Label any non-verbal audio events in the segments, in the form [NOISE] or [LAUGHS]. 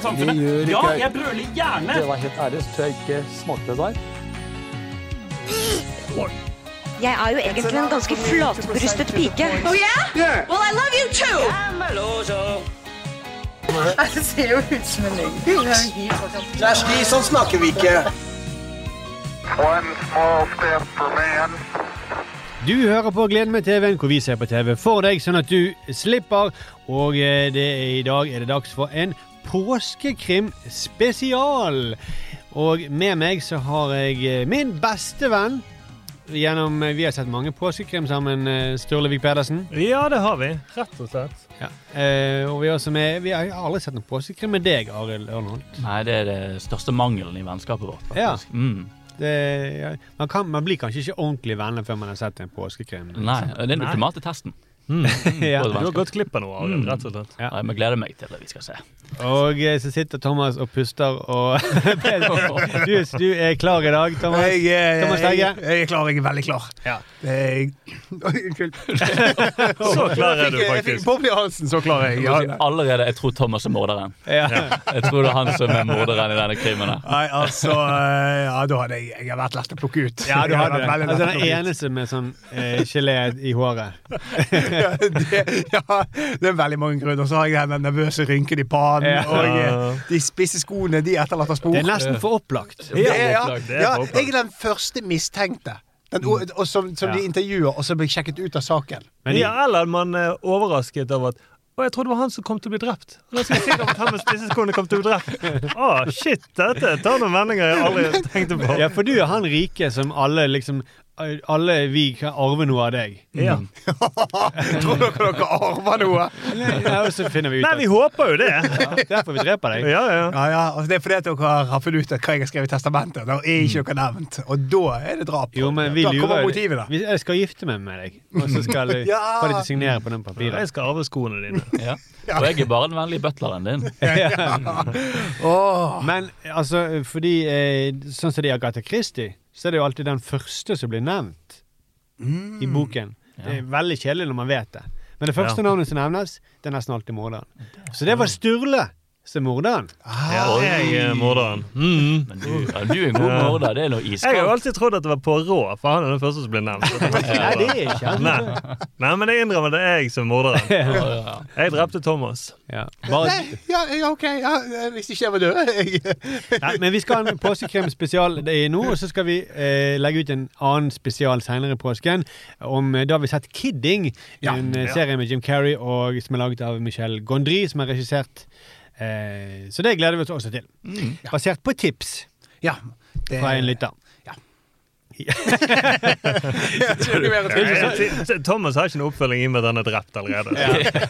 i samfunnet. Ja, jeg brøler gjerne. Det var helt ærlig, så tror jeg ikke smakte det der. Jeg er jo egentlig en ganske flatbrystet pike. Oh yeah? Well, I love you too. [LAUGHS] Det ser jo ut som en løgn. Kjersti, sånn snakker vi ikke. One small step for man. Du hører på Gleden med TV-en, hvor vi ser på TV for deg, sånn at du slipper. Og eh, det er, i dag er det dags for en påskekrim spesial. Og med meg så har jeg eh, min beste venn. Gjennom, eh, vi har sett mange påskekrim sammen, Sturlevik Pedersen. Ja, det har vi. Rett og slett. Ja. Eh, og vi, med, vi har aldri sett noen påskekrim med deg, Arild Ørnholt. Nei, det er det største mangelen i vennskapet vårt. Ja. faktisk. Mm. Det, ja, man, kan, man blir kanskje ikke ordentlig venner før man har sett en påskekrim. Nei, det er den ultimate testen. Mm. [LAUGHS] Ja. Du har gått glipp av noe, Arild, Mm. rett og slett. Ja. Jeg gleder meg til det vi skal se. Og eh, så sitter Thomas og puster og [LAUGHS] du, du er klar i dag, Thomas? Jeg, jeg, Thomas Steige? jeg, jeg er klar, jeg er veldig klar. Ja. [LAUGHS] Unnskyld. Så klar er du faktisk. Jeg fikk boble i halsen, så klar er jeg. Ja. Allerede, jeg tror Thomas er morderen. Ja. Jeg tror det er han som er morderen i denne krimen. Nei, altså eh, Ja, da hadde jeg, jeg har vært lett å plukke ut. Ja, du hadde det. Altså, den eneste med sånn eh, gelé i håret. Ja, det, ja, det er veldig mange grunner. Så har jeg den nervøse rynken i pannen, Ja. og eh, de spisse skoene de etterlater spor. Det er nesten for opplagt. Det er, ja, det er ja, opplagt. jeg er den første mistenkte. Den, og, og som, som de intervjuer, og så blir sjekket ut av saken. Men Ja, eller man er overrasket over at å, jeg trodde det var han som kom til å bli drept. Da skal jeg si at han med spisseskoene kom til å bli drept. Å, shit, dette tar noen vendinger jeg aldri tenkte på. ja, for du er han rike som alle liksom Alle vi kan arve noe av deg. Ja. [LAUGHS] Tror dere dere arver noe? Nei, og så finner vi ut Nei, vi håper jo det. Derfor vi dreper deg. Ja, ja. Ja, ja, altså Det er fordi at dere har funnet ut hva jeg har skrevet i testamentet. Da er ikke dere nevnt. Og da er det drap. Jo, men vi da kommer motivet, da. Jeg skal gifte meg med deg, og så skal jeg [LAUGHS] Ja. få deg til å signere på den papiret. Jeg skal arve skoene dine. [LAUGHS] Ja. Og jeg er bare den vennlige butleren din. Åh. Men altså, fordi eh, Sånn som det er i Agatha Christie, så er det jo alltid den første som blir nevnt i boken. Det er veldig kjedelig når man vet det. Men det første Ja. navnet som nevnes, det er nesten alltid morderen. Så det var Sturle som er morderen. Ja, jeg er morderen. Mm. Men du, ja, du er en god morder. Det er noe Jeg har alltid trodd at det var Poirot, for han er den første som ble nevnt. [LAUGHS] Nei, det er ikke han. Nei. Nei, men jeg innrømmer det er jeg som er morderen. [LAUGHS] Ja, ja, ja. Jeg drepte Thomas. Ja. Bare, Nei, ja, ok. Ja, hvis ikke jeg var død. Jeg, [LAUGHS] nei, men vi skal ha en påskekrimspesial det nå, og så skal vi eh, legge ut en annen spesial senere i påsken. Om, eh, da har vi sett Kidding, en eh, ja. serie med Jim Carrey og, som er laget av Michel Gondry, som har regissert. Eh, så det gleder vi oss også til. Basert på tips ja. Det, fra en lytter. Ja. [LAUGHS] Thomas har ikke noen oppfølging i og med at han er drept allerede.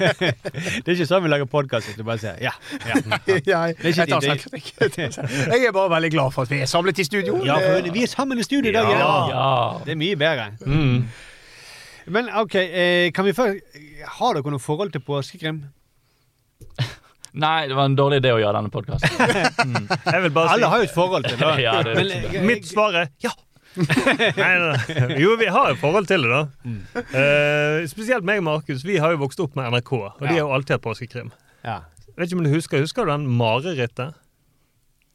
[LAUGHS] Det er ikke sånn vi lager podkast. Du bare sier ja. ja. [LAUGHS] Ja, jeg tar selvkritikk. Jeg er bare veldig glad for at vi er samlet i studio. ja for vi er sammen i studio i dag. Ja. Ja. Det er mye bedre. Mm. Men OK, eh, kan vi få Har dere noe forhold til påskekrim? Nei, det var en dårlig idé å gjøre denne podkasten. [LAUGHS] Mm. Alle si har jo et forhold til det. [LAUGHS] Ja, det Men, det. Mitt svar er ja. [LAUGHS] nei, da. Jo, vi har et forhold til det, da. Eh, spesielt meg og Markus. Vi har jo vokst opp med NRK, og de har jo alltid hatt påskekrim. ja. Vet ikke om du Husker Husker du den marerittet?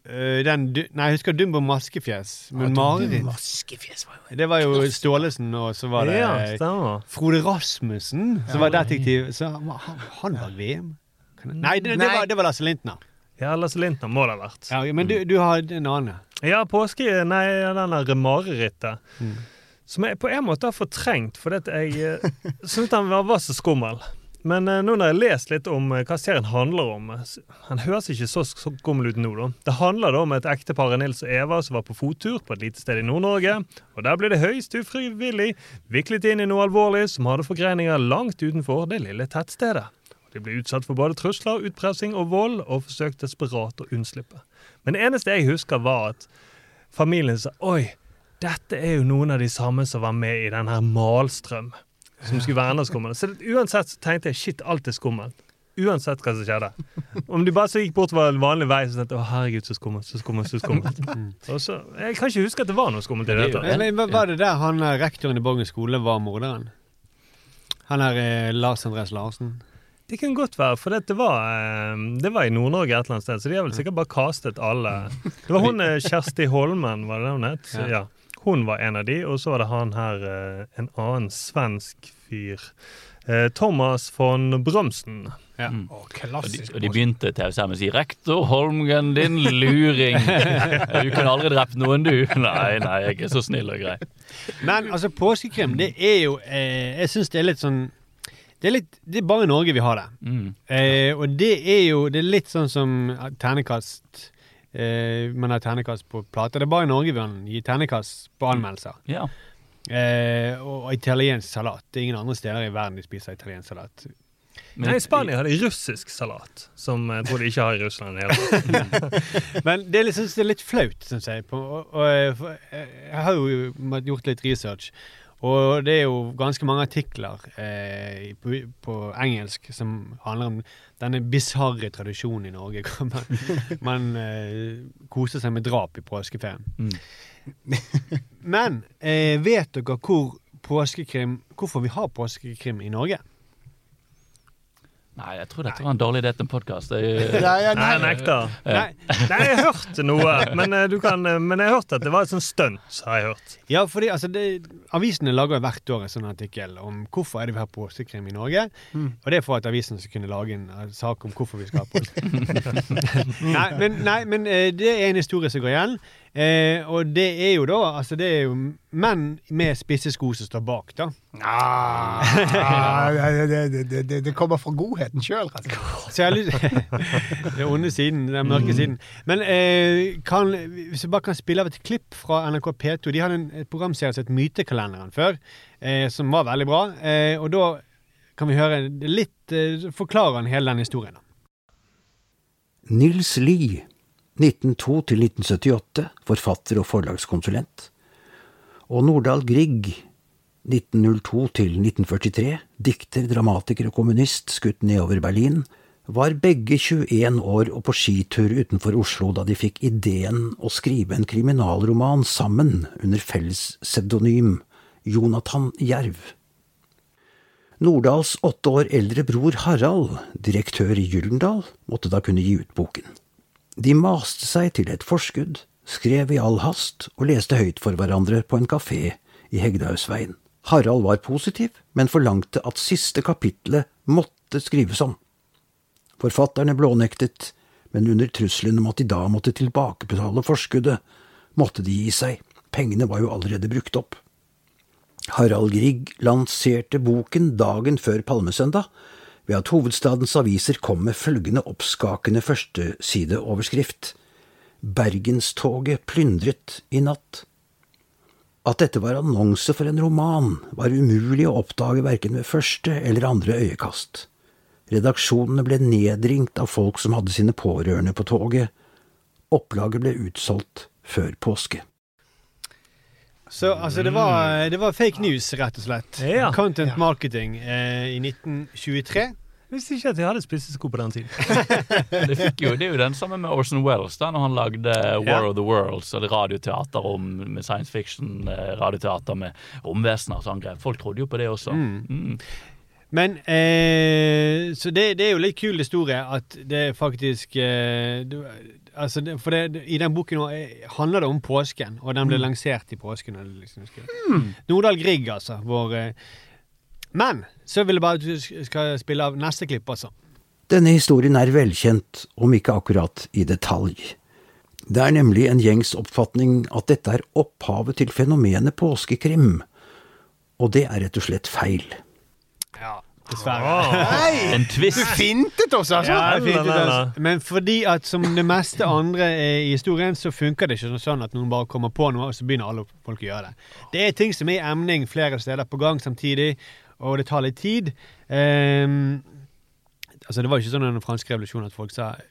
Uh, den, du- nei, jeg husker Dumbo Maskefjes. Men Ja, Mareritt Maskefjes var jo Det var jo Stålesen, og så var det Ja. Frode Rasmussen, som var detektiv. Så han, han- han var VM? Kan Nei, det, det, Nei. var, det var Lasse Lintner. Ja, Lasse Lintner må det ha vært. Ja, men du, du har en annen. Ja, påske Nei, den der marerittet. Mm. Som jeg på en måte har fortrengt, fordi at jeg [LAUGHS] uh, syntes han var, var så skummel. Men eh, nå når jeg har lest litt om eh, hva serien handler om eh, Han høres ikke så skummel ut nå, da. Det handler da om et ektepar Nils og Eva som var på fottur på et lite sted i Nord-Norge. Og der ble det høyst ufrivillig viklet inn i noe alvorlig som hadde forgreininger langt utenfor det lille tettstedet. De ble utsatt for både trusler, utpressing og vold, og forsøkte desperat å unnslippe. Men det eneste jeg husker, var at familien sa Oi, dette er jo noen av de samme som var med i den her Malstrøm. Som skulle være enda skumlere. Så uansett så tenkte jeg shit, alt er skummelt. Uansett hva som skjedde. Om de bare så gikk bortover en vanlig vei, så tenkte jeg å herregud, så skummelt, så skummelt, så skummelt. Og så, Jeg kan ikke huske at det var noe skummelt i det hele tatt. Var det der han eh, rektoren i Borgen skole var morderen? Han er eh, Lars Andreas Larsen. Det kan godt være, for det var, eh, det var i Nord-Norge et eller annet sted, så de har vel sikkert bare kastet alle. [LAUGHS] Det var hun eh, Kjersti Holmen, var det det hun het? Så, ja. Hun var en av de, og så var det han her, eh, en annen svensk fyr. Eh, Thomas von Brømsen. Ja. Mm. Og de, og de begynte TV-serien med å si 'Rektor Holmgen, din [LAUGHS] luring'. Du kunne aldri drept noen, du. Nei, nei, jeg er så snill og grei. Men altså, påskekrim, det er jo eh, Jeg syns det er litt sånn det er, litt, det er bare i Norge vi har det. Mm. Eh, og det er jo det er litt sånn som ternekast eh, Man har ternekast på plater. Det er bare i Norge vi kan gi ternekast på anmeldelser. Ja. Eh, og italiensk salat. Det er ingen andre steder i verden de spiser italiensk salat. Men- Nei, I Spania har de russisk salat, som jeg tror de ikke har i Russland. [LAUGHS] Men det er liksom, det er litt flaut, syns jeg. På, og, og, jeg har jo gjort litt research. Og det er jo ganske mange artikler eh, på, på engelsk som handler om denne bisarre tradisjonen i Norge. [LAUGHS] Man, man eh, koser seg med drap i påskeferien. Mm. [LAUGHS] Men eh, vet dere hvor påskekrim, hvorfor vi har påskekrim i Norge? Nei, jeg tror dette var en dårlig idé til en podkast. Nei, jeg nekter. Nei, Nei, jeg hørte noe, men, eh, du kan, eh, men jeg hørte at det var et sånt stunt. har jeg hørt. Ja, fordi altså, det, avisene lager hvert år en sånn artikkel om hvorfor er det vi har påskekrim i Norge. Og det er for at avisene skal kunne lage en eh, sak om hvorfor vi skal ha påskekrim. [LAUGHS] nei, men, nei, men det er en historie som går igjen. Eh, og det er jo da altså det er jo menn med spisse sko som står bak, da. Ah, [LAUGHS] det, det, det, det, det kommer fra godheten sjøl, rett og slett. [LAUGHS] Den onde siden, den mørke siden. Men eh, kan, hvis jeg bare kan spille av et klipp fra NRK P2 De hadde en et programserie som het Mytekalenderen før, eh, som var veldig bra. Eh, og da kan vi høre litt eh, Forklarer han hele den historien. da. Nils Lie, 1902 til 1978, forfatter og forlagskonsulent. Og Nordahl Grieg, 1902 til 1943, dikter, dramatiker og kommunist, skutt nedover Berlin, var begge 21 år og på skitur utenfor Oslo da de fikk ideen å skrive en kriminalroman sammen under felles pseudonym Jonathan Jerv. Nordahls åtte år eldre bror Harald, direktør i Gyldendal, måtte da kunne gi ut boken. De maste seg til et forskudd, skrev i all hast og leste høyt for hverandre på en kafé i Hegdehaugsveien. Harald var positiv, men forlangte at siste kapitlet måtte skrives om. Forfatterne blånektet, men under trusselen om at de da måtte tilbakebetale forskuddet, måtte de gi seg, pengene var jo allerede brukt opp. Harald Grieg lanserte boken dagen før Palmesøndag, ved at hovedstadens aviser kom med følgende oppskakende førstesideoverskrift Bergenstoget plyndret i natt. At dette var annonse for en roman, var umulig å oppdage verken ved første eller andre øyekast. Redaksjonene ble nedringt av folk som hadde sine pårørende på toget. Opplaget ble utsolgt før påske. Så altså, det var, det var fake news, rett og slett. Ja. Content marketing eh, i 1923. Visste ikke at jeg hadde spissesko på den tiden. [LAUGHS] Det, fikk jo, det er jo den samme med Orson Welles, da når han lagde War Ja. of the Worlds, eller radioteater om, med science fiction, eh, radioteater med romvesener og sånn greier. Folk trodde jo på det også. Mm. Men eh, Så det, det er jo litt kul historie at det faktisk eh, du, altså det, For det, i den boken eh, handler det om påsken, og den ble lansert i påsken. Liksom, Mm. Nordahl Grieg, altså. Vår, eh, men så vil jeg bare at du skal spille av neste klipp, altså. Denne historien er velkjent, om ikke akkurat i detalj. Det er nemlig en gjengs oppfatning at dette er opphavet til fenomenet påskekrim, og det er rett og slett feil. Ja, Dessverre. En twist. Du fintet oss, altså! Ja, det fintet la, la. altså. Men fordi at som det meste andre i historien, så funker det ikke sånn at noen bare kommer på noe, og så begynner alle folk å gjøre det. Det er ting som er i emning flere steder på gang samtidig, og det tar litt tid. Um, altså Det var ikke sånn under den franske revolusjonen at folk sa uh,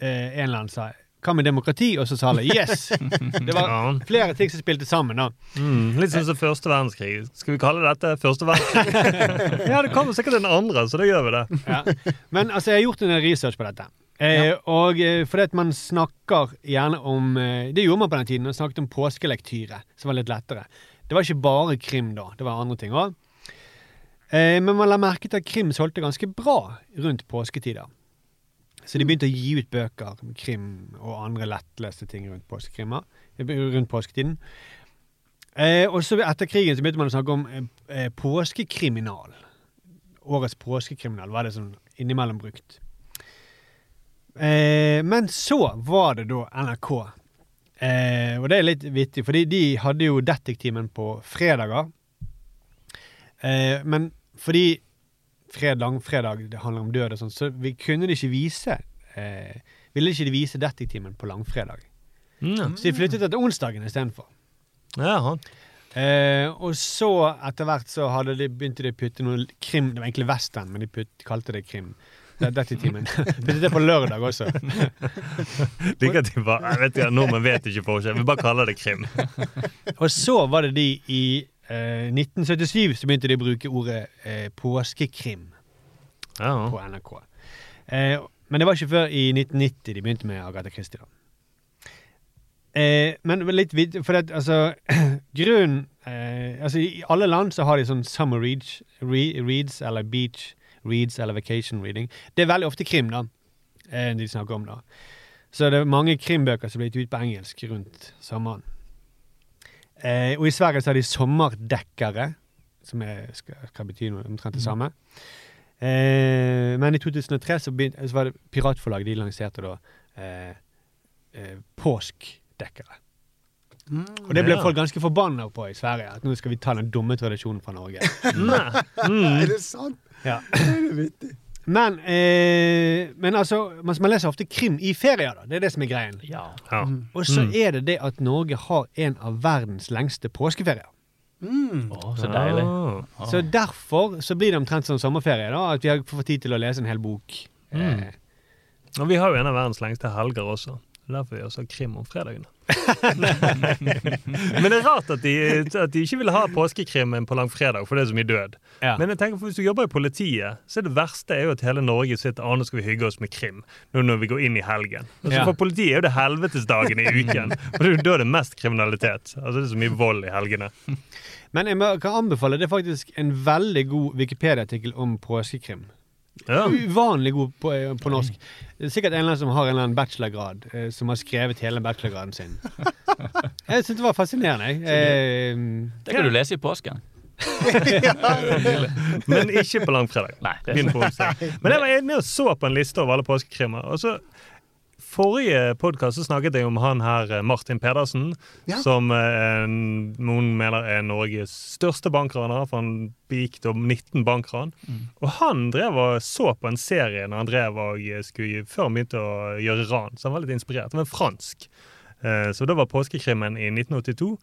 En eller annen sa hva med demokrati? Og så sa alle yes! [LAUGHS] Det var flere ting som spilte sammen. da. Mm, litt sånn som første verdenskrig. Skal vi kalle dette første verdenskrig? [LAUGHS] ja, det kommer sikkert en andre, så da gjør vi det. Ja. Men altså, jeg har gjort en research på dette. Eh, Og eh, fordi at man snakker gjerne om eh, Det gjorde man på den tiden. Man snakket om påskelektyre, som var litt lettere. Det var ikke bare krim da. Det var andre ting òg. Eh, men man la merke til at krim solgte ganske bra rundt påsketider. Så de begynte å gi ut bøker, krim og andre lettleste ting rundt eh, Rundt påsketiden. Eh, og så etter krigen så begynte man å snakke om eh, eh, påskekriminal. Årets påskekriminal var det sånn innimellom brukt. Eh, men så var det da NRK. Eh, og det er litt vittig, fordi de hadde jo Detektimen på fredager. Eh, men fordi fred, langfredag det handler om død og sånn, så vi kunne de ikke vise eh, Ville ikke de vise Detektimen på langfredag. Mm. Så de flyttet det til onsdagen istedenfor. Jaha. Eh, og så etter hvert så hadde de, begynte de å putte noe krim Det var egentlig western, men de putt, kalte det krim. Det- Detektimen. [LAUGHS] [LAUGHS] Puttet det på lørdag også. [LAUGHS] Liker at de bare jeg vet ikke, Nordmenn vet ikke forskjell. Vi bare kaller det krim. Og så var det de i eh, 1977 så begynte de å bruke ordet eh, påskekrim Ja. på NRK. Eh, men det var ikke før i 1990 de begynte med Agatha Christie. Eh, men litt vidt, for det, altså, [CLEARS THROAT] grunnen eh, altså I alle land så har de sånn summer reads, re, reads eller beach reads eller vacation reading. Det er veldig ofte krim, da. Eh, de snakker om da. Så det er mange krimbøker som blir gitt ut på engelsk rundt sommeren. Eh, og i Sverige så har de sommerdekkere, som er, skal, skal bety noe omtrent det samme. Eh, men i 2003 så, begynte, så var det piratforlaget de lanserte da eh, eh, påskdekkere. Og det ble Ja. folk ganske forbanna på i Sverige. At nå skal vi ta den dumme tradisjonen fra Norge. [LAUGHS] Mm. Er det sant? Ja. Det er vittig. Men, eh, men altså, man, leser ofte krim i ferier, da. Det er det som er greien. Ja. Ja. Og så Mm. er det det at Norge har en av verdens lengste påskeferier. Å, så deilig. Oh. Så derfor så blir det omtrent sånn sommerferie, da. At vi har får tid til å lese en hel bok. Mm. Eh, Og vi har jo en av verdens lengste helger også. Er Derfor vi også har krim om fredagene. [LAUGHS] Men det er rart at de, at de ikke ville ha påskekrimmen på langfredag, for det er så mye død. ja. Men jeg tenker for hvis du jobber i politiet, så er det verste er jo at hele Norge sitter og nå skal vi hygge oss med krim. Nå når vi går inn i helgen. Altså, Ja. For politiet er jo det helvetesdagen i uken. [LAUGHS] For det er jo da det er mest kriminalitet. Altså Det er så mye vold i helgene. Men jeg kan anbefale det er faktisk en veldig god Wikipedia-artikkel om påskekrim. Ja. Uvanlig god på, eh, på norsk. Er sikkert en eller annen som har en eller annen bachelorgrad, eh, som har skrevet hele bachelorgraden sin. [LAUGHS] Jeg syntes det var fascinerende. jeg. Eh, Det kan du lese i påsken. [LAUGHS] [LAUGHS] Men ikke på langfredag. Nei, det er Begynn på onsdag. Men jeg var inne og så på en liste over alle påskekrimmer. Og så Forrige podkast snakket jeg om han her eh, Martin Pedersen, Ja. som eh, noen mener er Norges største bankraner, for han begikk da 19 bankran. Og han drev og så på en serie når han drev og skulle, før han begynte å gjøre ran, så han var litt inspirert. Han var fransk. Eh, Så da var påskekrimmen i 1982.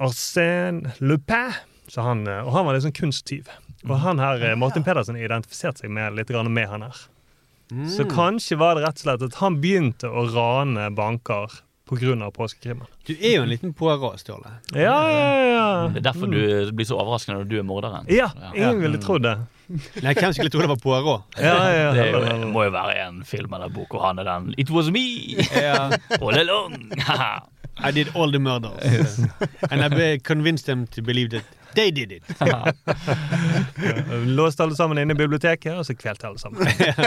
Arsène Lupin. Så han, eh, og han var sånn kunsttyv. Og han her, eh, Martin Pedersen identifiserte seg med, litt med han her. Så kanskje var det rett og slett at han begynte å rane banker pga. påskekrimmen. Du er jo en liten Poirot, Ståle. Ja, ja, ja. Det er derfor du blir så overraskende når du er morderen. Ja, ingen ville trodd det. [LAUGHS] Nei, hvem skulle tro det var Poirot? Ja, ja, Det er jo, må jo være en film eller bok hvor han er den It was me! Ja. [LAUGHS] All along! [LAUGHS] I did all the murders. And I convinced them to believe that they did it. Låste alle sammen inne i biblioteket, og så kvelte alle sammen.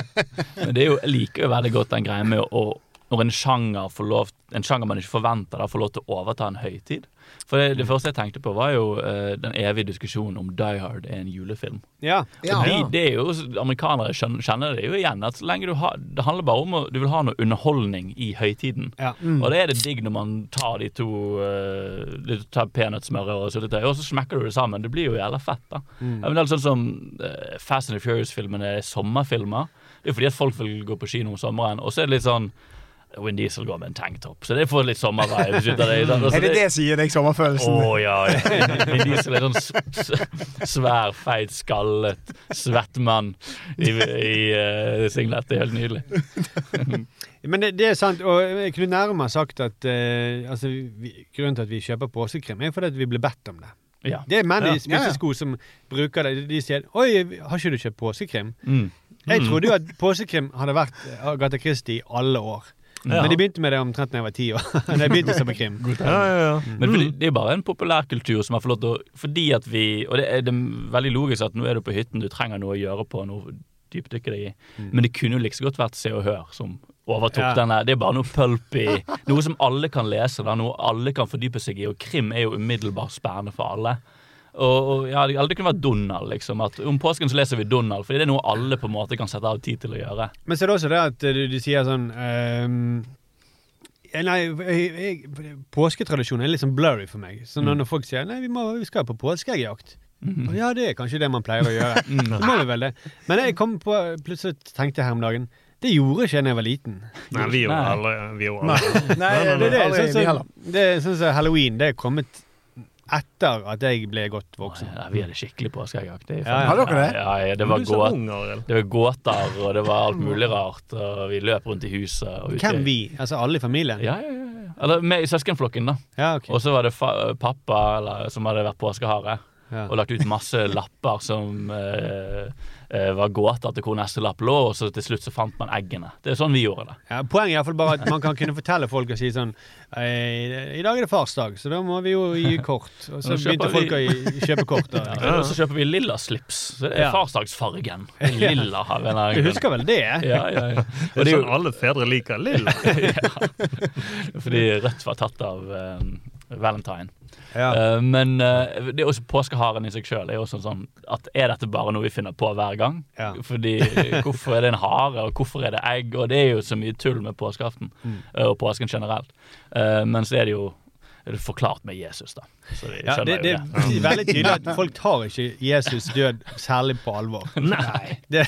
[LAUGHS] Men det er jo, jeg liker jo veldig godt den greia med å når en sjanger, får lov, en sjanger man ikke forventer, da, får lov til å overta en høytid. For det, det første jeg tenkte på, var jo uh, den evige diskusjonen om Die Hard er en julefilm. Ja. Ja. De, det er jo, Amerikanere skjønner, kjenner det jo igjen. at så lenge du har, Det handler bare om å, du vil ha noe underholdning i høytiden. Ja. Og det er det digg når man tar de to uh, tar peanøttsmør og syltetøy, og så smekker du det sammen. Det blir jo jævla fett. da Mm. men det er sånn som uh, Fast and the Furious-filmene er sommerfilmer. Det er jo fordi at folk vil gå på kino om sommeren. Og så er det litt sånn Win Diesel går med en tanktopp, så det får litt sommervibes ut av det. [LAUGHS] Altså, Er det det som gir deg sommerfølelsen? å ja. Vin Diesel er sånn s- s- svær, feit, skallet, svett mann i, i uh, singlet. Det er helt nydelig. [LAUGHS] Men det, det er sant, og Knut Nærum har sagt at uh, altså, vi, grunnen til at vi kjøper påskekrem, er fordi at vi ble bedt om det. Ja. Det er menn i Ja. ja. som bruker det. De sier 'Oi, har ikke du kjøpt påskekrem?' Mm. Jeg trodde jo at påskekrem hadde vært Agatha Christie i alle år. Men de begynte med det omtrent da jeg var ti år. [LAUGHS] de begynte som en krim. Ja, ja, ja. Men fordi, det er jo bare en populærkultur som har fått lov til å Fordi at vi Og det er, det er veldig logisk at nå er du på hytten, du trenger noe å gjøre på, noe dypdykke deg i. Men det kunne jo like så godt vært Se og Hør som overtok Ja. denne. Det er bare noe pulpy. Noe som alle kan lese, da, noe alle kan fordype seg i. Og krim er jo umiddelbart spennende for alle. Og, og ja, det kunne vært Donald. liksom At Om påsken så leser vi Donald, fordi det er noe alle på en måte kan sette av tid til å gjøre. Men så er det også det at eh, du, du sier sånn um, Nei, jeg, jeg, påsketradisjonen er litt sånn blurry for meg. Så når, når folk sier nei, vi, må, vi skal på påskeeggjakt Og Ja, det er kanskje det man pleier å gjøre. [LAUGHS] Så må vi vel det. Men jeg kom på, plutselig tenkte jeg her om dagen Det gjorde ikke jeg da jeg var liten. Nei, vi gjorde aldri alle Nei, Det, det, er sånn som- så, det sånn som halloween. Det er kommet etter at jeg ble godt voksen. Ja, vi hadde skikkelig påskeeggjakt. Er Ja, ja. Har dere det? Ja, ja, det var Arild. Det var gåter, og det var alt mulig rart. Og vi løp rundt i huset. Og. Hvem vi? Altså alle i familien? Ja, ja, ja, ja. Eller med i søskenflokken, da. Ja, okay. Og så var det fa pappa eller, som hadde vært påskehare. Ja. Og lagt ut masse lapper som eh, eh, var gåter til hvor neste lapp lå, og så til slutt så fant man eggene. Det er sånn vi gjorde det. Ja, poenget er iallfall bare at man kan kunne fortelle folk og si sånn «Eh, I dag er det farsdag, så da må vi jo gi kort. Og så begynte folk å vi- kjøpe kort. Da. [LAUGHS] Ja. Og så kjøper vi lilla slips. Så det er Ja. farsdagsfargen. [LAUGHS] Lilla har vi Du husker vel det? Ja, ja, ja. Det Og det er sånn alle fedre liker lilla. [LAUGHS] ja. fordi Rødt var tatt av um, Valentine. Ja. Eh, men uh, det er også påskeharen i seg sjøl er jo også sånn at er dette bare noe vi finner på hver gang? Ja. Fordi hvorfor er det en hare, og hvorfor er det egg? Og det er jo så mye tull med påskeaften Mm. eh, og påsken generelt. Eh, men så er det jo forklart med Jesus, da. Så de Ja, det, det det. er veldig tydelig at folk tar ikke Jesus død særlig på alvor. [LAUGHS] Nei. Det,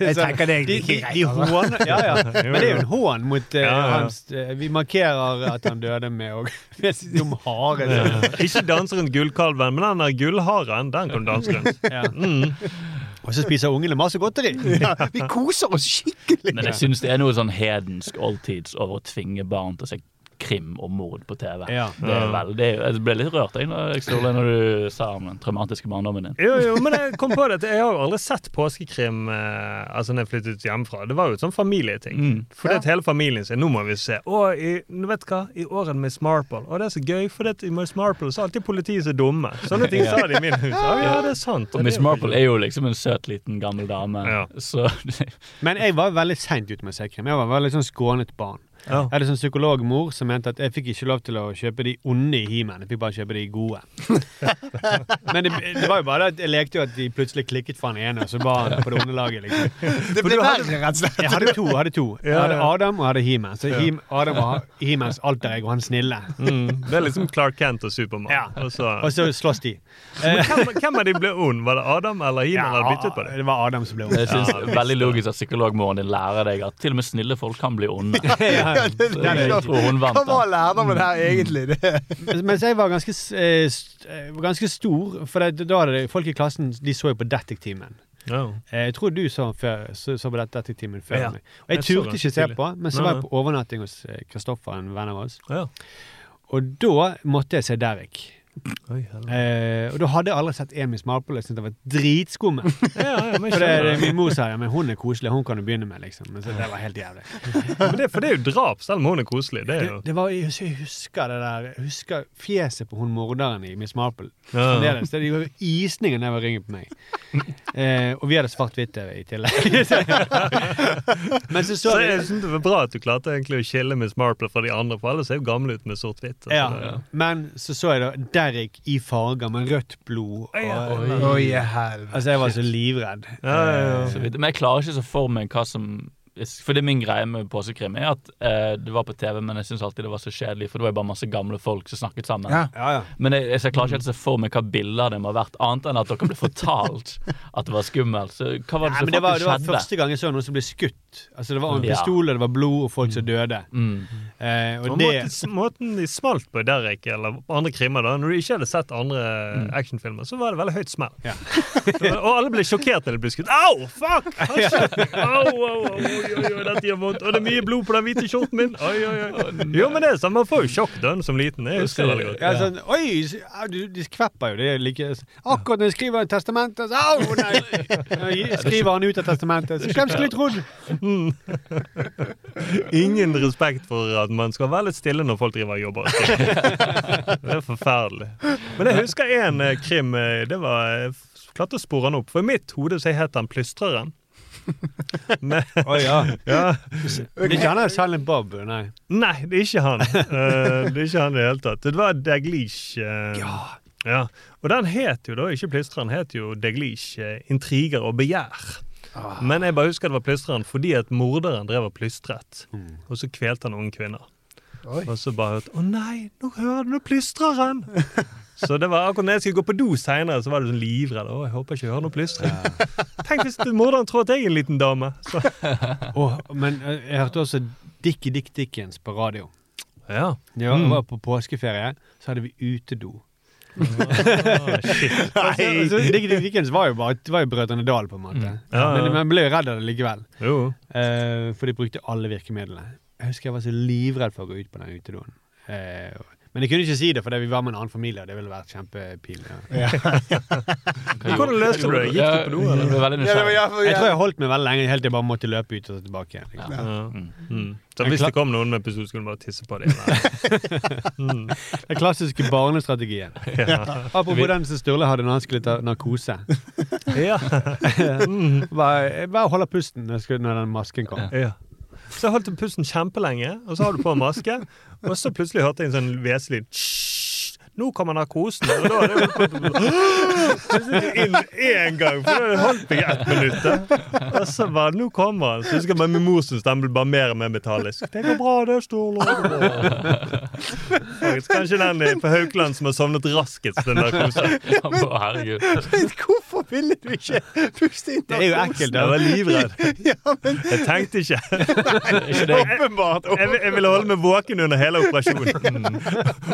Jeg tenker det er de, ikke de, greit, de altså. Ja, ja. [LAUGHS] Men det er jo en hån mot uh, Ja, ja. hans uh, Vi markerer at han døde med å [LAUGHS] dum hare. så- Ikke danse rundt gullkalven, men den der gullharen, den kan du danse rundt. Ja. Mm. Og så spiser ungene masse godteri. Ja, vi koser oss skikkelig. Men jeg syns det er noe sånn hedensk oldtids over å tvinge barn til å se krim og mord på TV. Ja. Det er veldig, jeg ble litt rørt jeg, når, jeg, når du sa om den traumatiske barndommen din. Jo, jo, men jeg kom på det jeg har jo aldri sett påskekrim eh, Altså når jeg flyttet hjemmefra. Det var jo et sånn familieting. Mm. Fordi at hele familien sier nå må vi se. Å, i, vet du hva? I årene med Miss Å, det er så gøy, for det, i Miss Marple så er alltid politiet så dumme. Sånne ting sa de i min hus. Å, ja, det er sant. Og Miss Marple er jo liksom en søt liten gammel dame. Ja. Så Men jeg var veldig seint ute med å se krim. Jeg var veldig sånn skånet barn. Ja. Jeg hadde sånn psykologmor som mente at jeg fikk ikke lov til å kjøpe de onde i He-Man. Jeg fikk bare kjøpe de gode. [LAUGHS] Men det, det var jo bare det at jeg lekte jo at de plutselig klikket for han ene, og så var han på det onde laget. liksom. [LAUGHS] Det ble verre, rett og slett. Jeg hadde to. Jeg hadde, to. Jeg Ja, hadde. Adam og jeg hadde He-Man. Så He Adam var He-Mans alter ego, han snille. Mm, det er liksom Clark Kent og Supermann. Ja. Og så, Og så slåss de. men hvem, hvem av de ble ond? Var det Adam eller He-Man Ja, byttet på det? det var Adam som ble jeg ond. syns det er veldig logisk at psykologmoren din lærer deg at til og med snille folk kan bli onde. [LAUGHS] Ja. Så [LAUGHS] jeg tror hun vant Hva var den. lærdommen her egentlig? [LAUGHS] Det. Mens- jeg var ganske, eh, st- eh, ganske stor, for det, da hadde det, folk i klassen De så jo på Detektimen. Oh. Eh, Jeg tror du så, før, så, så på dette Detektimen før Ja. meg. Og jeg Jeg turte ikke se på, men så var jeg på overnatting hos Kristoffer, en venn av oss. Ja. Og da måtte jeg se Derek. Oi. Eh, og da hadde jeg aldri sett Emis Marple. Jeg syntes det var dritskummel. [LAUGHS] ja, ja, For det, det, min mor sa ja, men hun er koselig, hun kan du begynne med. liksom Men så det var helt jævlig. [LAUGHS] men det, for det er jo drap, selv om hun er koselig. Det er jo det var, jeg husker- det der Jeg husker fjeset på hun morderen i Miss Marple. Ja. Det, Det var isningen var ryggen på meg. [LAUGHS] Eh, og vi hadde svart-hvitt-TV i tillegg. Men så så Så jeg synes det var bra at du klarte egentlig å skille Miss Marple fra de andre, for alle ser jo gamle ut med sort-hvitt. altså. ja. Men så så jeg da Derrick i farger med rødt blod. Oi, oi, Oi, altså, jeg var så livredd. Ja, ja, ja. Så. Men jeg klarer ikke så for meg hva som For det er min greie med påskekrim er at eh, det var på TV, men jeg syns alltid det var så kjedelig, for det var jo bare masse gamle folk som snakket sammen. Ja. Ja, ja. Men jeg, jeg, jeg klarer ikke helt å se for meg hva bilder det må ha vært, annet enn at dere ble fortalt at det var skummelt. Så hva var det Nei, som faktisk det var, det var første gang jeg så noen som ble skutt. Altså Det var en pistol, det var blod, og folk som døde. Mm. Eh, og Og det måten, måten de smalt på Derek eller andre krimmer, da når du ikke hadde sett andre actionfilmer, så var det veldig høyt smell. Ja. [LAUGHS] og alle ble sjokkert når de ble skutt. Au! Fuck! [LAUGHS] Au. Au, au, au, oi, dette gjør vondt. Og det er mye blod på den hvite skjorten min. Oi, oi, oi. Jo, men det er sånn, Man får jo sjokk da som liten. Jeg husker det veldig godt. ja, sånn, Oi! du- De skvepper jo. Det er like Akkurat når jeg skriver testamentet, så Au, nei! [LAUGHS] Jeg Skriver han ut av testamentet. Så hvem skulle trodd? Ingen respekt for at man skal være litt stille når folk driver og jobber. [LAUGHS] Det er forferdelig. Men jeg husker en eh, krim. eh, Det var klart klarte å spore han opp. For i mitt hode så het han Plystreren. Men, oh, ja. ja. Er ikke han der Silent Bob, nei. Nei, det er ikke han. Uh, [LAUGHS] det er ikke han i det hele tatt. Det var Daglish. Uh, ja. Og den het jo da ikke Plystreren, het jo Daglish uh, intriger og begjær. Men jeg bare husker det var Plystreren fordi at morderen drev og plystret. Og så kvelte han unge kvinner. Oi. Og så bare hørte Å nei, nå hører du plystreren! [LAUGHS] Så det var akkurat når jeg skulle gå på do seinere, så var du sånn livredd. Å, jeg håper ikke jeg hører noe plystre. Tenk hvis morderen tror at jeg er en liten dame. Så, Åh, men jeg hørte også Dickie Dick Dickens på radio. ja. Ja, Mm. jeg var på påskeferie, så hadde vi utedo. Ah, shit. [LAUGHS] Nei. altså, Dickie Dick Dickens var jo bare det var jo Brødrene Dal, på en måte. Mm. Ja, ja. Men man ble jo redd av det likevel. Jo. Eh, for de brukte alle virkemidlene. Jeg husker jeg var så livredd for å gå ut på den utedoen. Eh, men jeg kunne ikke si det, fordi vi var med en annen familie. og Det ville vært kjempepinlig. Ja. Hvordan [LAUGHS] løste du det? Gikk du på do, eller? Jeg tror jeg holdt meg veldig lenge, helt til jeg bare måtte løpe ut og tilbake. igjen, Liksom. Ja. Mm. Så hvis det kom noen med pistol, skulle du bare tisse på dem. [LAUGHS] Mm. Den klassiske barnestrategien. Ja. Apropos den som Sturle hadde når han skulle ta narkose. Ja. [LAUGHS] Mm. Bare, bare holde pusten når den masken kom. Ja. Så jeg holdt pusten kjempelenge, og så har du på en maske, og så plutselig hørte jeg en sånn hveselyd. «Hysj, Nå kommer narkosen. Og da er det Så sitter inn én gang, for da holdt meg ett minutt. Og så bare Nå kommer han. Så husker jeg bare min mors stemme ble bare mer og mer metallisk. Det går bra, det. Faktisk Kanskje den på Haukeland som har sovnet raskest den der Å, herregud. Men hvorfor ville du ikke puste inn Det er jo ekkelt. Jeg var livredd. Ja, men Jeg tenkte ikke. Åpenbart. Jeg, jeg, jeg ville holde meg våken under hele operasjonen.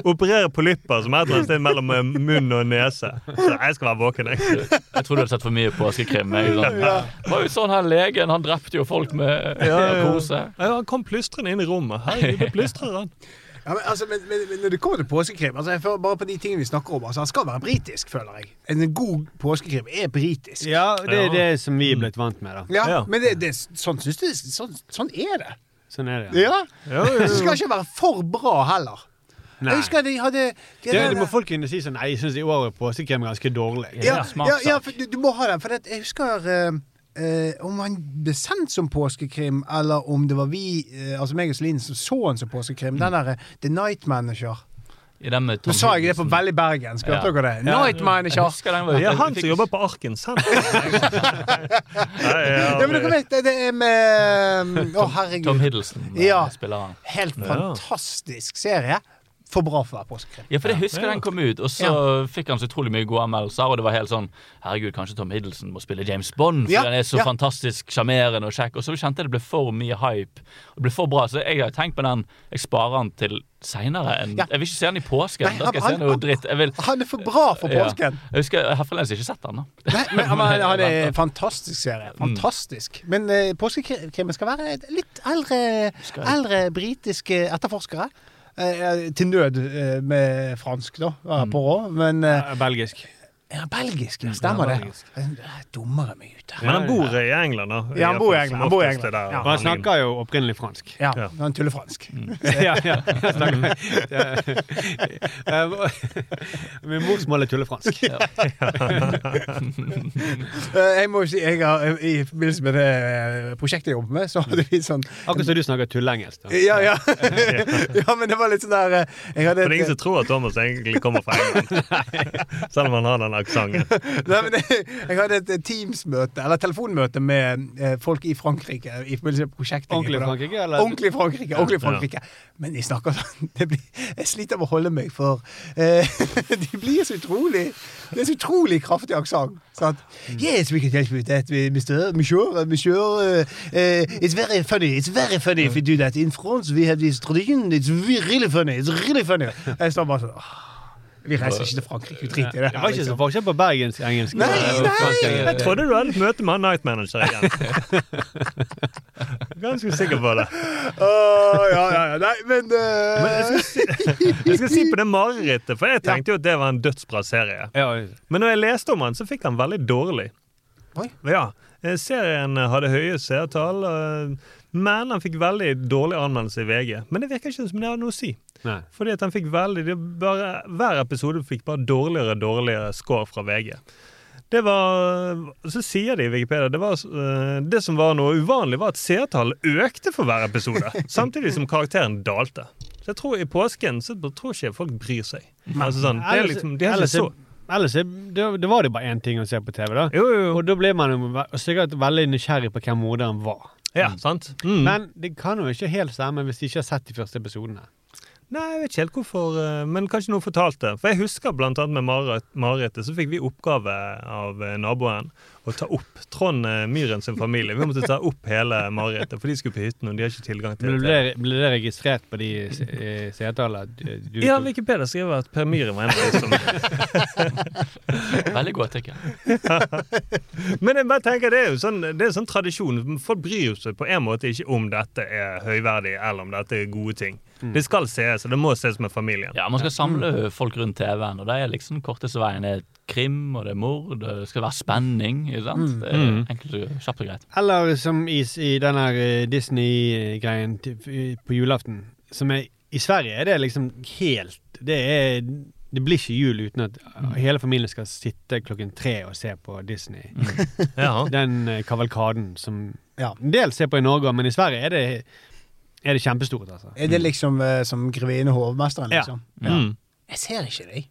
Operere polypper som er et eller annet sted mellom munn og nese. Så jeg skal være våken, jeg. Jeg tror du hadde sett for mye påskekrim. Askekrim. sånn. Det var jo sånn her legen, han drepte jo folk med Ja, ja. narkose. [LAUGHS] Ja, han kom plystrende inn i rommet. Herregud, det plystrer han. Ja, men, altså, men, men, men når det kommer til påskekrim altså, jeg føler Bare på de tingene vi snakker om altså, Han skal være britisk, føler jeg. En god påskekrim er britisk. Ja, det er Ja. det som vi er blitt vant med, da. Ja, Ja. Men det, det, sånn, synes du, sånn, sånn er det. Sånn er det. Ja. Ja, ja, Det skal ikke være for bra heller. Nei. Jeg husker de hadde de Det, det må folk kunne si sånn Nei, jeg syns i år er påskekrim ganske dårlig. ja, ja, ja, for du, du må ha den. For det, jeg husker uh, Uh, om han ble sendt som påskekrim, eller om det var vi, uh, altså meg og Celine, som så han som påskekrim. Den derre The Night Manager. Nå sa jeg det på veldig bergensk. Hørte Ja. dere det? Ja. Night Manager. Det er han som jobber på Arken selv. [LAUGHS] Nei, Ja, men dere vet, det, er med Å, herregud. Tom Hiddleston Ja. spiller han. Helt Ja. fantastisk serie. For bra for å være påskekrim. Ja, for jeg husker Ja. den kom ut, og så fikk han så utrolig mye gode anmeldelser. Og det var helt sånn Herregud, kanskje Tom Hiddleston må spille James Bond, for Ja, han er så ja. fantastisk sjarmerende og kjekk. Og så kjente jeg det ble for mye hype. Og det ble for bra, Så jeg har tenkt på den. Jeg sparer den til seinere. enn- Ja. Jeg vil ikke se den i påsken. Nei, da skal jeg han- se noe dritt. Jeg vil Han er for bra for Ja. påsken. Jeg husker, jeg har fremdeles ikke sett den. da Nei, men, men han er [LAUGHS] en fantastisk serie. Fantastisk. Men uh, påskekrimmen skal være litt eldre, Skal- eldre britiske etterforskere. Eh, til nød eh, med fransk, da, jeg på råd, Men eh, Belgisk. Ja, belgisk, ja, stemmer Ja, det. belgisk. Jeg dummer meg ut her. Men han bor i England, da. Ja, han bor i England, han bor i England. Ja. Og han snakker jo opprinnelig fransk. Ja, Ja. han tuller fransk. ja, ja. Han snakker- Eh, Min morsmål er tullefransk. [LAUGHS] Eh, jeg må jo si, jeg har, I forbindelse med det eh, prosjektet jeg jobber med, så hadde vi sånn Akkurat som du snakker tullengelsk. Ja, ja. [LAUGHS] ja, men det var litt sånn der jeg hadde For det er ingen som tror at Thomas egentlig kommer fra England. [LAUGHS] Selv om han har den aksenten. [LAUGHS] Nei, men jeg, jeg hadde et eh, Teams-møte, eller telefonmøte med eh, folk i Frankrike i forbindelse med prosjektet. Ordentlig Frankrike, eller? Ordentlig Frankrike. ordentlig Frankrike. Men de snakker sånn [LAUGHS] det blir, Jeg sliter med å holde meg, for eh, [LAUGHS] de blir så utrolig Det er så utrolig kraftig aksent. Sånn Yes, we can help you with that, Mr. Monsieur. monsieur uh, it's very funny. It's very funny if you do that. In France we have this tradition. It's really funny. It's really funny. Jeg står bare sånn «Åh, Vi reiser ikke til Frankrike. Vi driter i det. Det var ikke så forskjell på bergensk engelsk Nei, nei. Jeg trodde du hadde et møte med han night manager igjen. Ganske sikker på det. Å, ja, ja, ja. Nei, men, uh... Men jeg skal si, [LAUGHS] jeg skal si på det marerittet, for jeg tenkte jo at det var en dødsbra serie. Men når jeg leste om han, så fikk han veldig dårlig. Ja. eh, Serien hadde høye seertall, men han fikk veldig dårlig anmeldelse i VG. Men det virker ikke som det hadde noe å si. Nei. Fordi at han fikk veldig det bare, Hver episode fikk bare dårligere og dårligere score fra VG. Det var Så sier de i Wikipedia det, var, eh, det som var noe uvanlig, var at seertallet økte for hver episode. [LAUGHS] Samtidig som karakteren dalte. Så jeg tror i påsken så tror ikke folk bryr seg. Altså sånn, det er liksom, de har ikke så Ellers er, det, det var det bare én ting å se på TV, da. Jo, jo. Og da blir man sikkert veldig nysgjerrig på hvem morderen var. Ja, sant? Mm. Men det kan jo ikke helt stemme hvis de ikke har sett de første episodene. Nei, jeg vet ikke helt hvorfor, eh, men kanskje noen fortalte. For jeg husker blant annet med Marit- Marit, så fikk vi oppgave av eh, naboen å ta opp Trond eh, Myhren sin familie. Vi måtte ta opp hele marerittet, for de skulle på hytten, og de har ikke tilgang til Ble det. ble det registrert på de se- seertallene? Ja, Wikipedia skriver at Per Myhren var en av de som [LAUGHS] Veldig godt, tenker jeg. Men jeg bare tenker, det er jo sånn, det er sånn tradisjon. Folk bryr seg på en måte ikke om dette er høyverdig, eller om dette er gode ting. Det skal ses, og det må ses med familien. Ja, Man skal samle folk rundt TV-en, og det er liksom korteste veien. Det er krim, og det er mord, og det skal være spenning. ikke sant? Det er Mm. enkelt og kjapt og greit. Eller som i, i den her eh, Disney-greien på julaften. Som er, I Sverige er det liksom helt Det er det blir ikke jul uten at hele familien skal sitte klokken tre og se på Disney. [LAUGHS] [LAUGHS] Ja. Den eh, kavalkaden som Ja. en del ser på i Norge, men i Sverige er det, er det kjempestort, altså. Er det liksom eh, som grevinne og hovmesteren, Ja. liksom? Mm. Jeg ser ikke deg.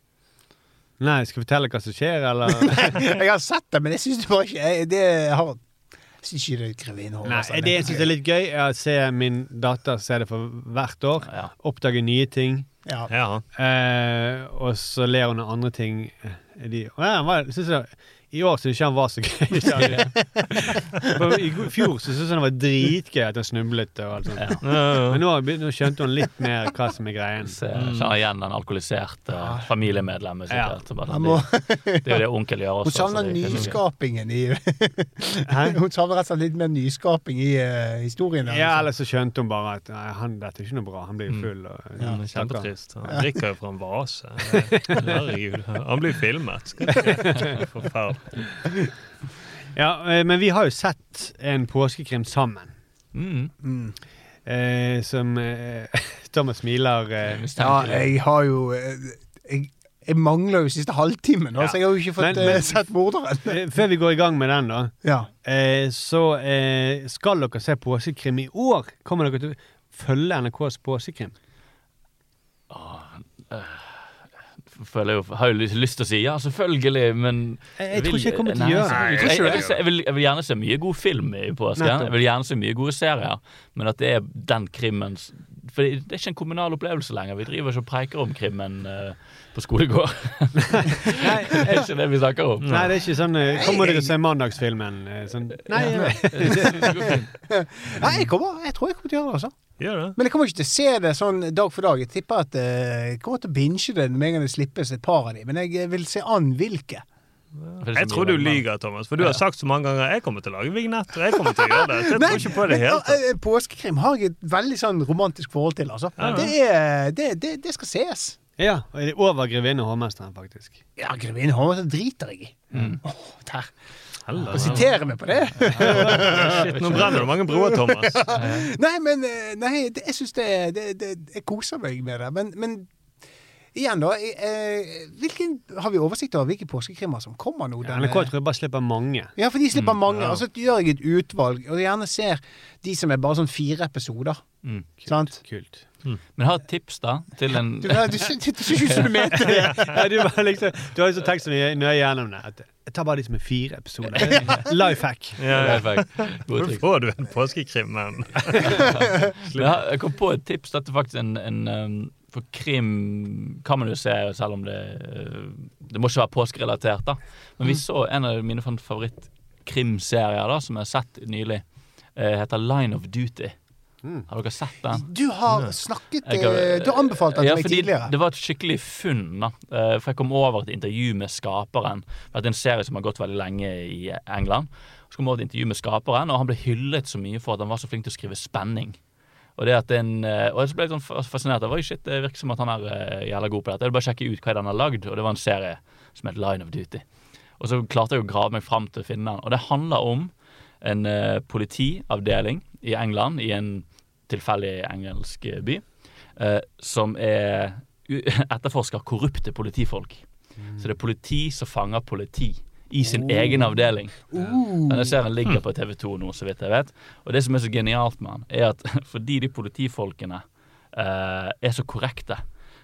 Nei, skal jeg fortelle hva som skjer, eller? [LAUGHS] Jeg har sett det, men jeg syns det bare ikke jeg, det har, Jeg syns ikke det er grevinne og Nei, hovmesteren. det jeg syns er litt gøy, er å se min datter se det for hvert år. Ja. Oppdage nye ting. Ja. Ja. Eh, og så ler hun av andre ting. Eh, De, og ja, hva, synes jeg, I år syns ikke han var så gøy. [LAUGHS] I fjor så syntes han det var dritgøy at han snublet. og alt sånt. Ja. Men nå, nå skjønte hun litt mer hva som er greien. Så jeg kjenner igjen den alkoholiserte familiemedlemmet. Ja. sikkert. Må, Det er jo det onkel gjør også. hun savner det er nyskapingen i Hun savner rett og slett litt mer nyskaping i uh, historien. der, Ja, eller så skjønte hun bare at nei, han, dette er ikke noe bra. Han blir jo full. Og, Ja, stakkar. Kjempetrist. Han drikker jo fra en vase. [LAUGHS] Herregud. Han blir filmet. [LAUGHS] Forferdelig. [LAUGHS] Ja, eh, men vi har jo sett en påskekrim sammen. Mm. Mm. Eh, som eh, [LAUGHS] Thomas smiler eh, Ja, jeg har jo eh, Jeg, jeg mangler jo siste halvtimen, Ja. så jeg har jo ikke fått Men- men- eh, sett morderen. [LAUGHS] Før vi går i gang med den, da, Ja. eh, så eh, skal dere se påskekrim i år. Kommer dere til å følge NRKs påskekrim? Føler jeg jo, har jo lyst til å si ja, selvfølgelig, men Jeg, jeg tror ikke jeg kommer til å gjøre det. jeg, jeg, jeg, vil jeg, vil, jeg vil gjerne se mye god film i påsken. Jeg vil gjerne se mye gode serier, men at det er den krimmen s- For det det er ikke en kommunal opplevelse lenger. Vi driver ikke og preiker om krimmen uh, på skolegård. [LAUGHS] Nei, det er ikke det vi snakker om. Nei, det er ikke sånn eh, Kommer dere til å se mandagsfilmen? eh, Sånn, nei, Ja, [LAUGHS] nei. Jeg, kommer, jeg tror jeg kommer til å gjøre det, altså. Gjør det? Men jeg kommer ikke til å se det sånn dag for dag. Jeg tipper at eh, jeg kommer til å binge det med en gang det slippes et par av dem. men jeg eh, vil se an hvilke. Jeg tror du lyver, Thomas. For du har sagt så mange ganger jeg kommer til å lage vignetter. Jeg kommer til å gjøre det. Så jeg tror ikke på det hele eh, Påskekrim har jeg et veldig sånn romantisk forhold til, altså. Ja. Det, er, det, det, det skal ses. Ja, og er det er over grevinne og hovmesteren, faktisk. Ja, grevinne Håvard driter jeg i. Åh, der. Heller. Å sitere meg på det. Shit, nå brenner det mange broer, Thomas. [LAUGHS] Nei, men eh, nei, det, jeg syns det, det, det Jeg koser meg med det. Men, men igjen, da. Eh, hvilken, har vi oversikt over hvilke påskekrimmer som kommer nå? Ja, NRK tror jeg bare slipper mange. Ja, for de slipper mange. ja. Og så gjør jeg et utvalg, og gjerne ser de som er bare sånn fire episoder. Mm. Sant? Kult. Men ha har et tips da til en Du, du ikke du [LAUGHS] mente det. Ja, du, bare liksom, du har liksom tenkt så mye nøye gjennom det. At jeg tar bare de som er fire episoder. Life hack. Ja, life hack. Hvor får du en påskekrim, [LAUGHS] men jeg kom på et tips. Dette er faktisk en, en um, For krim kan man jo se, selv om det uh, Det må ikke være påskerelatert, da. Men vi så en av mine favorittkrimserier da som jeg har sett nylig. Uh, heter Line of Duty. Har dere sett den? Du har snakket Jeg eh, Du har anbefalt den til Ja, meg fordi tidligere. Det var et skikkelig funn. da Eh, For jeg kom over et intervju med skaperen. Det er en serie som har gått veldig lenge i England. Så kom jeg over et intervju med skaperen, og han ble hyllet så mye for at han var så flink til å skrive spenning. Og det at en, eh, og så ble jeg sånn fascinert av Oi, shit, det virker som at han er eh, jævla god på dette. Jeg vil bare sjekke ut hva den han har lagd, og det var en serie som het Line of Duty. Og så klarte jeg å grave meg fram til å finne den. Og det handler om en uh, politiavdeling i England, i en tilfeldig engelsk by, uh, som er [LAUGHS] etterforsker korrupte politifolk. Så det er politi som fanger politi i sin egen avdeling. Denne serien ligger på TV2 nå, så vidt jeg vet. Og det som er så genialt med den, er at [LAUGHS] fordi de politifolkene eh, er så korrekte,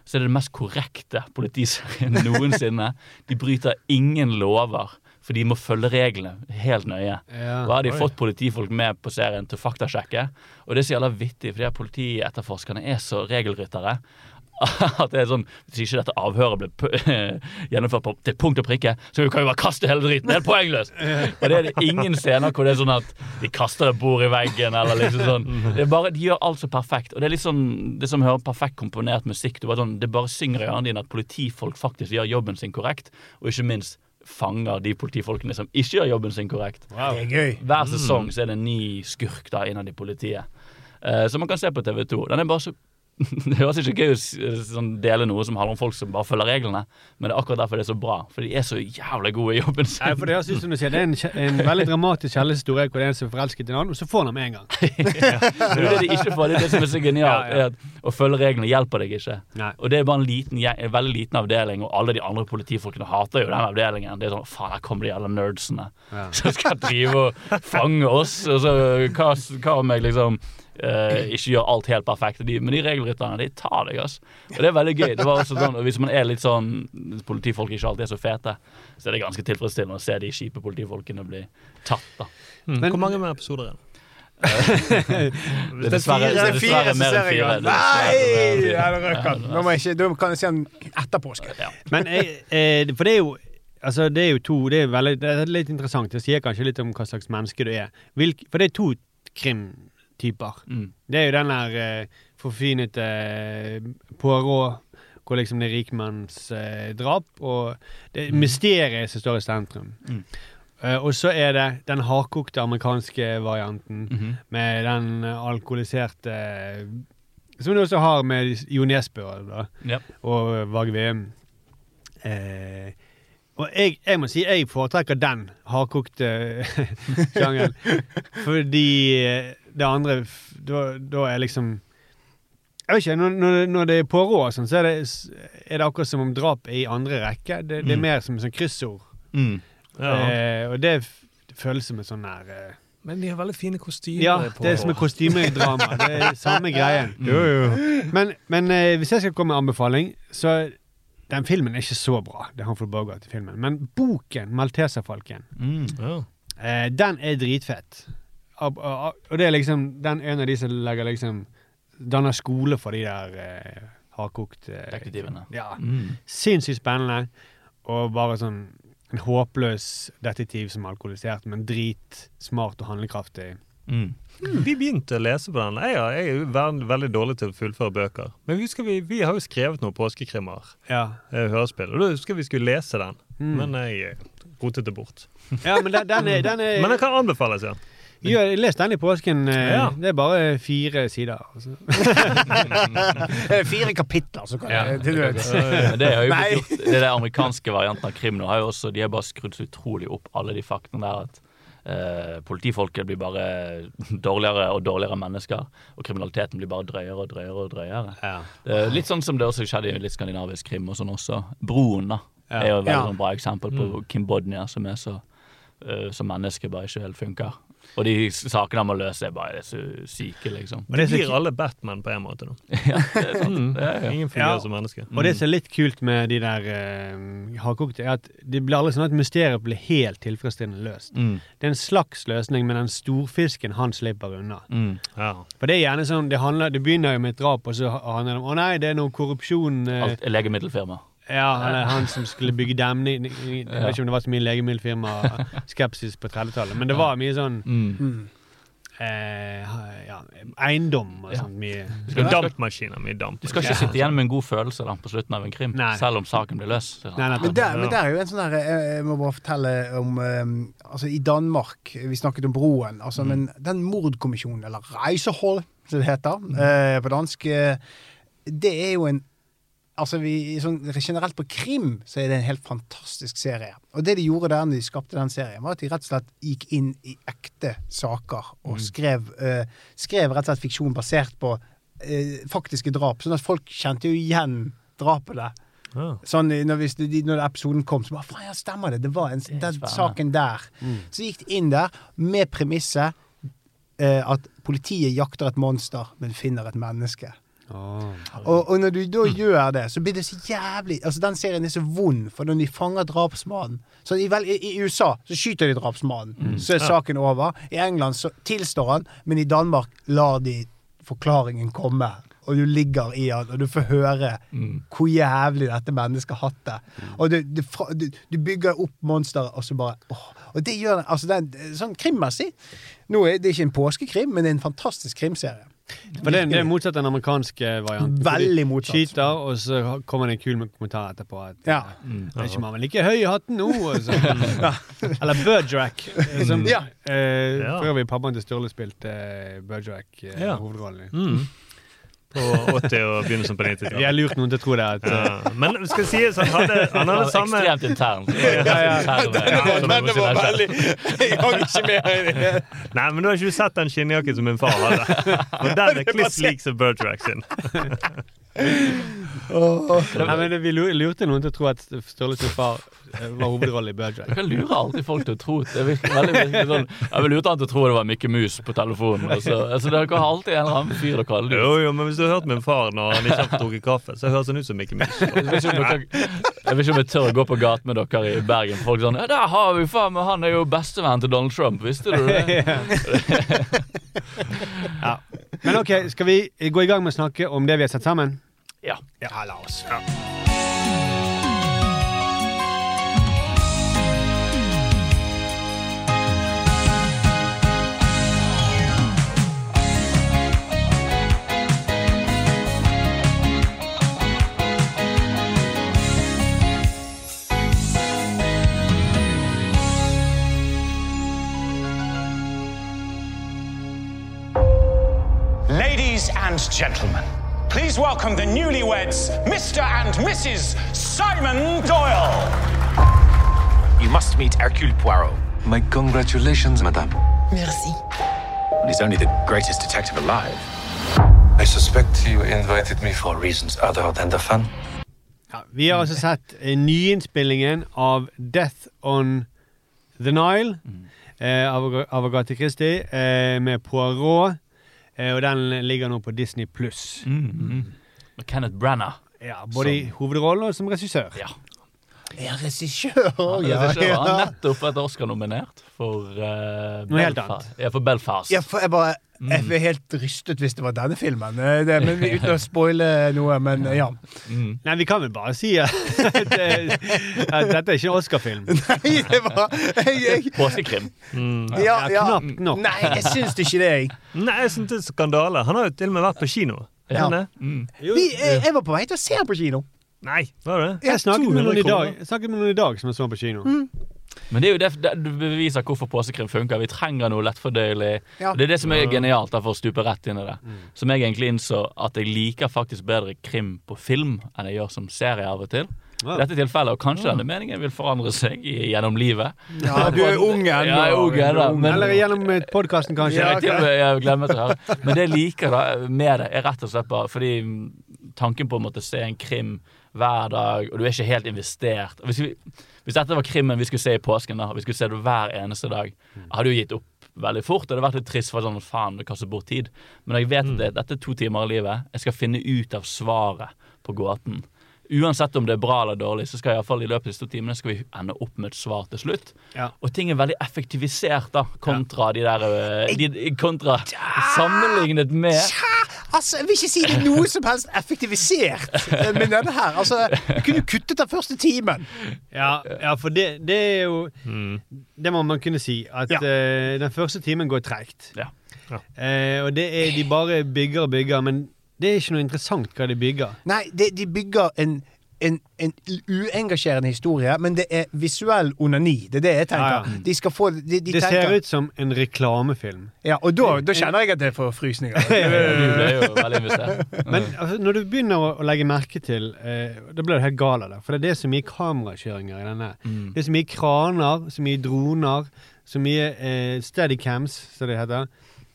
så er det det mest korrekte politiserien [LAUGHS] noensinne. De bryter ingen lover, for de må følge reglene helt nøye. Ja. Og har de Oi. fått politifolk med på serien til å faktasjekke. Og det er så jævla vittig, fordi her politietterforskerne er så regelryttere. [LAUGHS] At det er sånn Hvis ikke dette avhøret ble p- [LAUGHS] gjennomført på, til punkt og prikke, så kan vi bare kaste hele driten. Det er helt poengløst. Og det er det ingen scener hvor det er sånn at de kaster et bord i veggen, eller liksom sånn. Det er bare, De gjør alt så perfekt. Og det er litt sånn Det som hører perfekt komponert musikk. Bare sånn, det bare synger i ørene dine at politifolk faktisk gjør jobben sin korrekt, og ikke minst fanger de politifolkene som ikke gjør jobben sin korrekt. Det er gøy. Hver sesong så er det en ny skurk da innad i politiet. Uh, som man kan se på TV2. Den er bare så [LAUGHS] Det høres ikke gøy ut å sånn, dele noe som handler om folk som bare følger reglene, men det er akkurat derfor det er så bra. For de er så jævlig gode i jobben Nei, for Det høres ut som du sier, det er en, en veldig dramatisk kjærlighetshistorie hvor det er en som er forelsket i en annen, og så får han med en gang. [LAUGHS] Det er det de ikke får. Det er det som er så genialt. Ja, ja. Å følge reglene hjelper deg ikke. Nei. Og det er bare en, liten, en veldig liten avdeling, og alle de andre politifolkene hater jo den avdelingen. Det er sånn Faen, her kommer de alle nerdsene Ja. [LAUGHS] som skal drive og fange oss. Og så hva, hva om jeg liksom eh, [LAUGHS] ikke gjør alt helt perfekt? De, men de regelrytterne, de tar deg, ass. Og det er veldig gøy. Det var også sånn, og Hvis man er litt sånn Politifolk ikke alltid er så fete, så er det ganske tilfredsstillende å se de kjipe politifolkene bli tatt, da. Mm. Men- Hvor mange mer episoder er det? Det er dessverre, Det er dessverre fire mer enn fire. Er Nei! Ja, det røk han. Da må jeg ikke- Da kan jeg se den etter påske. Ja. Men jeg, eh, For det er jo Altså, det er jo to Det er, veldig, det er litt interessant. Det sier kanskje litt om hva slags menneske du er. Hvilk, for det er to krimtyper. Mm. Det er jo den der eh, forfinete eh, Poirot, hvor liksom det er rikmannsdrap, eh, og det er mysteriet som står i sentrum. Mm. Uh, og så er det den hardkokte amerikanske varianten -hmm. med den alkoholiserte eh, Som du også har med Jo Nesbø Ja. og Varg Veum. Eh, og jeg, jeg må si jeg foretrekker den hardkokte [LAUGHS] sjangeren. [LAUGHS] Fordi det andre Da, da er liksom Jeg vet ikke, når, når, når det er pårå og sånn, så er det, er det akkurat som om drap er i andre rekke. Det, det er Mm. mer som sånn kryssord. Mm. Ja. Eh, og det det føles som en sånn der eh, Men de har veldig fine kostymer. Ja, på- det er som et kostymedrama. [LAUGHS] Det er samme greien. Jo, jo. Men, men eh, hvis jeg skal komme med anbefaling, så Den filmen er ikke så bra. Det er Humphrey Bogart i filmen. Men boken, 'Malteserfalken', Mm. Oh. eh, den er dritfett. Og, det er liksom den ene av de som legger liksom Danner skole for de der eh, hardkokte eh, Detektivene. Ja. Mm. Sinnssykt spennende. Og bare sånn en håpløs detektiv som er alkoholisert, men dritsmart og handlekraftig. Mm. Vi begynte å lese på den. Jeg, er- jeg er veldig, dårlig til å fullføre bøker. Men vi, vi, vi har jo skrevet noen påskekrimmer. Ja. eh, Hørespill. Og da husker vi skulle lese den, Mm. men jeg eh, rotet det bort. ja, men den, den er, den er Men den kan anbefales, ja. Ja, jeg leste den i påsken. eh, Ja. Det er bare fire sider. Altså. Det [LAUGHS] er fire kapitler, så kan Ja. jeg til nød. Det er jo blitt gjort Det er det amerikanske varianten av krim nå har jo også De har bare skrudd så utrolig opp alle de faktene der at eh, politifolket blir bare dårligere og dårligere mennesker, og kriminaliteten blir bare drøyere og drøyere og drøyere. Ja. litt sånn som det også skjedde i litt skandinavisk krim og sånn også. Broen, da, Ja. er jo et veldig Ja. sånn bra eksempel på Mm. Kim Bodnia, som er så uh, som menneske bare ikke helt funker. Og de sakene han må løse, er bare så syke, liksom. Men det blir alle Batman på en måte. Da. [LAUGHS] ja, det er sant. Mm. Er. Ingen fungerer Ja. som menneske. Og det som er litt kult med de der uh, hardkokte, er at det blir aldri sånn at mysteriet blir helt tilfredsstillende løst. Mm, Det er en slags løsning, men den storfisken han slipper unna. mm. Ja. For det er gjerne sånn, det, handler, det begynner jo med et drap, og så handler det om å nei, det er noe korrupsjon. uh, Alt er legemiddelfirma. Ja, eller han som skulle bygge demning Jeg vet ikke om det var så mye legemiddelfirma skepsis på 30-tallet, men det var mye sånn Mm. eh, ja, eiendom og Ja. sånt. Mye. skal- Dampmaskiner. Mye damp. Du skal ikke sitte igjen med en god følelse da, på slutten av en krim, Nei. selv om saken blir løst. Så- Nei. Men der, men der er jo en sånn der Jeg må bare fortelle om um, Altså, i Danmark Vi snakket om broen. Altså, men den mordkommisjonen, eller Reisehold, som det heter eh, på dansk, eh, det er jo en altså vi, sånn, generelt på krim så er det en helt fantastisk serie. Og det de gjorde der når de skapte den serien, var at de rett og slett gikk inn i ekte saker og skrev, eh, skrev rett og slett fiksjon basert på eh, faktiske drap. Sånn at folk kjente jo igjen drapene. Ja. Sånn når, hvis når episoden kom, så bare faen, ja, stemmer det. Det var en, den saken der. Så gikk de inn der med premisset eh, at politiet jakter et monster, men finner et menneske. Åh. Og, og når du da gjør det, så blir det så jævlig Altså Den serien er så vond, for når de fanger drapsmannen Så i, vel, i, USA så skyter de drapsmannen, så er saken over. I England så tilstår han, men i Danmark lar de forklaringen komme. Og du ligger i han, og du får høre hvor jævlig dette mennesket har hatt det. Og du, du, du, du bygger opp monsteret, og så bare åh. Og det gjør altså den, Sånn krimmessig Nå er det ikke en påskekrim, men det er en fantastisk krimserie. For det, det er motsatt den amerikanske varianten. Veldig motsatt. Skyter, og så kommer det en kul kommentar etterpå. At, Ja. Det Er ikke man vel like høy i hatten nå? Og så. [LAUGHS] Eller Bergerac. Som, Ja. eh, Ja. For øvrig pappaen til Sturle spilte eh, Bergerac eh, Ja. hovedrollen. i. Mm. På 80- og begynnelsen på 90-tallet. Vi har lurt noen til å tro det. At, Ja. Men skal si at han hadde, han hadde samme Ekstremt intern. Denne var veldig Jeg hang ikke med. Nei, men du har ikke sett den skinnjakken som min far hadde. [LAUGHS] Og den er kliss lik som Bertrack sin. [LAUGHS] Nei, men Vi lurte noen til å tro at Sturle sin far eh, var hovedrollen i Bergerac. Jeg kan lure alltid folk til å tro det. virker veldig, virkelig sånn, Jeg vil lure han til å tro det var Mikke Mus på telefonen. Altså, altså Dere har alltid en eller annen fyr å kalle Jo, det. jo, men hvis du har hørt min far når han ikke har drukket kaffe, så høres han ut som Mikke Mus. Jeg vet ikke om dere- jeg ikke om jeg tør å gå på gaten med dere i Bergen. Folk sånn Ja, der har vi faen meg Han er jo bestevennen til Donald Trump. Visste du det? [LAUGHS] Ja. Men OK, skal vi gå i gang med å snakke om det vi har sett sammen? Ja. Ja, la oss. Ladies and gentlemen, please welcome the newlyweds, Mr. and Mrs. Simon Doyle. You must meet Hercule Poirot. My congratulations, madame. Merci. He's only the greatest detective alive. I suspect you invited me for reasons other than the fun. Ja, vi har altså sett eh, nyinnspillingen av Death on the Nile eh, av, av Agathe Christie eh, med Poirot. Eh, og den ligger nå på Disney pluss. Mm. Med Kenneth Branagh. Ja, både i hovedrollen og som regissør. Ja. Er regissør òg? Ja, regissør. Han ja. nettopp vært Oscar-nominert for uh, Noe helt Belfast. Ja, for Belfast. ja, for jeg bare Jeg er helt rystet hvis det var denne filmen. Eh, Det, men Uten å spoile noe, men eh, ja. Mm. Nei, vi kan vel bare si at, [LAUGHS] at dette er ikke en Oscar-film. [LAUGHS] Nei, det var jeg, jeg, Påskekrim. ja, Ja, ja. knapt nok. Nei, jeg syns ikke det, jeg. Nei, jeg synes det er skandale. Han har jo til og med vært på kino. Ja. Mm. Vi, jeg, jeg var på vei til å se på kino. Nei, var det? Jeg snakket med noen i dag, jeg snakket med noen i dag som jeg så på kino. Men det er jo det, det beviser hvorfor påsekrim funker. Vi trenger noe lettfordøyelig. Ja. Det er det som er genialt, for å stupe rett inn i det. Som jeg egentlig innså at jeg liker faktisk bedre krim på film enn jeg gjør som serie av og til. Ja. I dette tilfellet, og kanskje denne meningen vil forandre seg i, gjennom livet. Ja, [LAUGHS] du er ung ennå. Ja, er Eller gjennom podkasten, kanskje. Ja, til og med, jeg glemmer det her. [LAUGHS] Men det jeg liker da med det, er rett og slett bare fordi mm, tanken på å måtte se en krim hver dag, og du er ikke helt investert Hvis, vi, hvis dette var krimmen vi skulle se i påsken, da, og vi skulle se det hver eneste dag, jeg hadde jo gitt opp veldig fort. Det hadde vært litt trist for sånn faen, det kaster bort tid. Men jeg vet at det, dette er to timer av livet. Jeg skal finne ut av svaret på gåten. Uansett om det er bra eller dårlig, så skal i, fall i løpet av disse to timene skal vi ende opp med et svar til slutt. Ja. Og ting er veldig effektivisert, da, kontra de der øh, de, Kontra sammenlignet med Altså, Jeg vil ikke si det er noe som helst effektivisert eh, med denne her. Altså, Du kunne kuttet den første timen. Ja, ja for det, det er jo Det må man kunne si. At Ja. uh, den første timen går treigt. Ja. Uh, og det er de bare bygger og bygger, men det er ikke noe interessant hva de bygger. Nei, de, de bygger en en, en uengasjerende historie, men det er visuell onani. Det er det jeg tenker. Ja, ja. De skal få de, de Det tenker, ser ut som en reklamefilm. Ja, og da, da kjenner jeg at jeg får frysninger. [LAUGHS] Du ble jo veldig investert. [LAUGHS] Men altså, når du begynner å, å legge merke til eh, Da blir du helt gal av det. For det er det så mye kamerakjøringer i denne. Mm. Det er så mye kraner, så mye droner, så mye eh, steadycams, som det heter.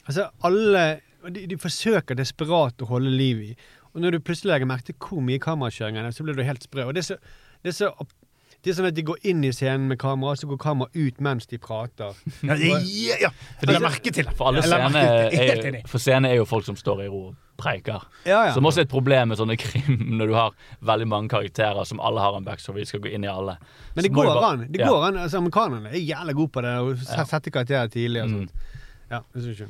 Altså, alle de, de forsøker desperat å holde liv i. Og når du plutselig legger merke til hvor mye kamerakjøring er, så blir du helt sprø. Og det er så, det er så det er sånn at De går inn i scenen med kamera, så går kameraet ut mens de prater. Ja, det- ja, ja. For de- merke til det. For alle scener er, for scener er jo folk som står i ro og preiker. Ja, ja. Som også er et problem med sånne [LAUGHS] krim, når du har veldig mange karakterer som alle har en backstory. Vi skal gå inn i alle. Men det går bare- an. Det Ja. går an. Altså, Amerikanerne er jævlig gode på det. Å sette karakterer tidlig og Mm. Ja.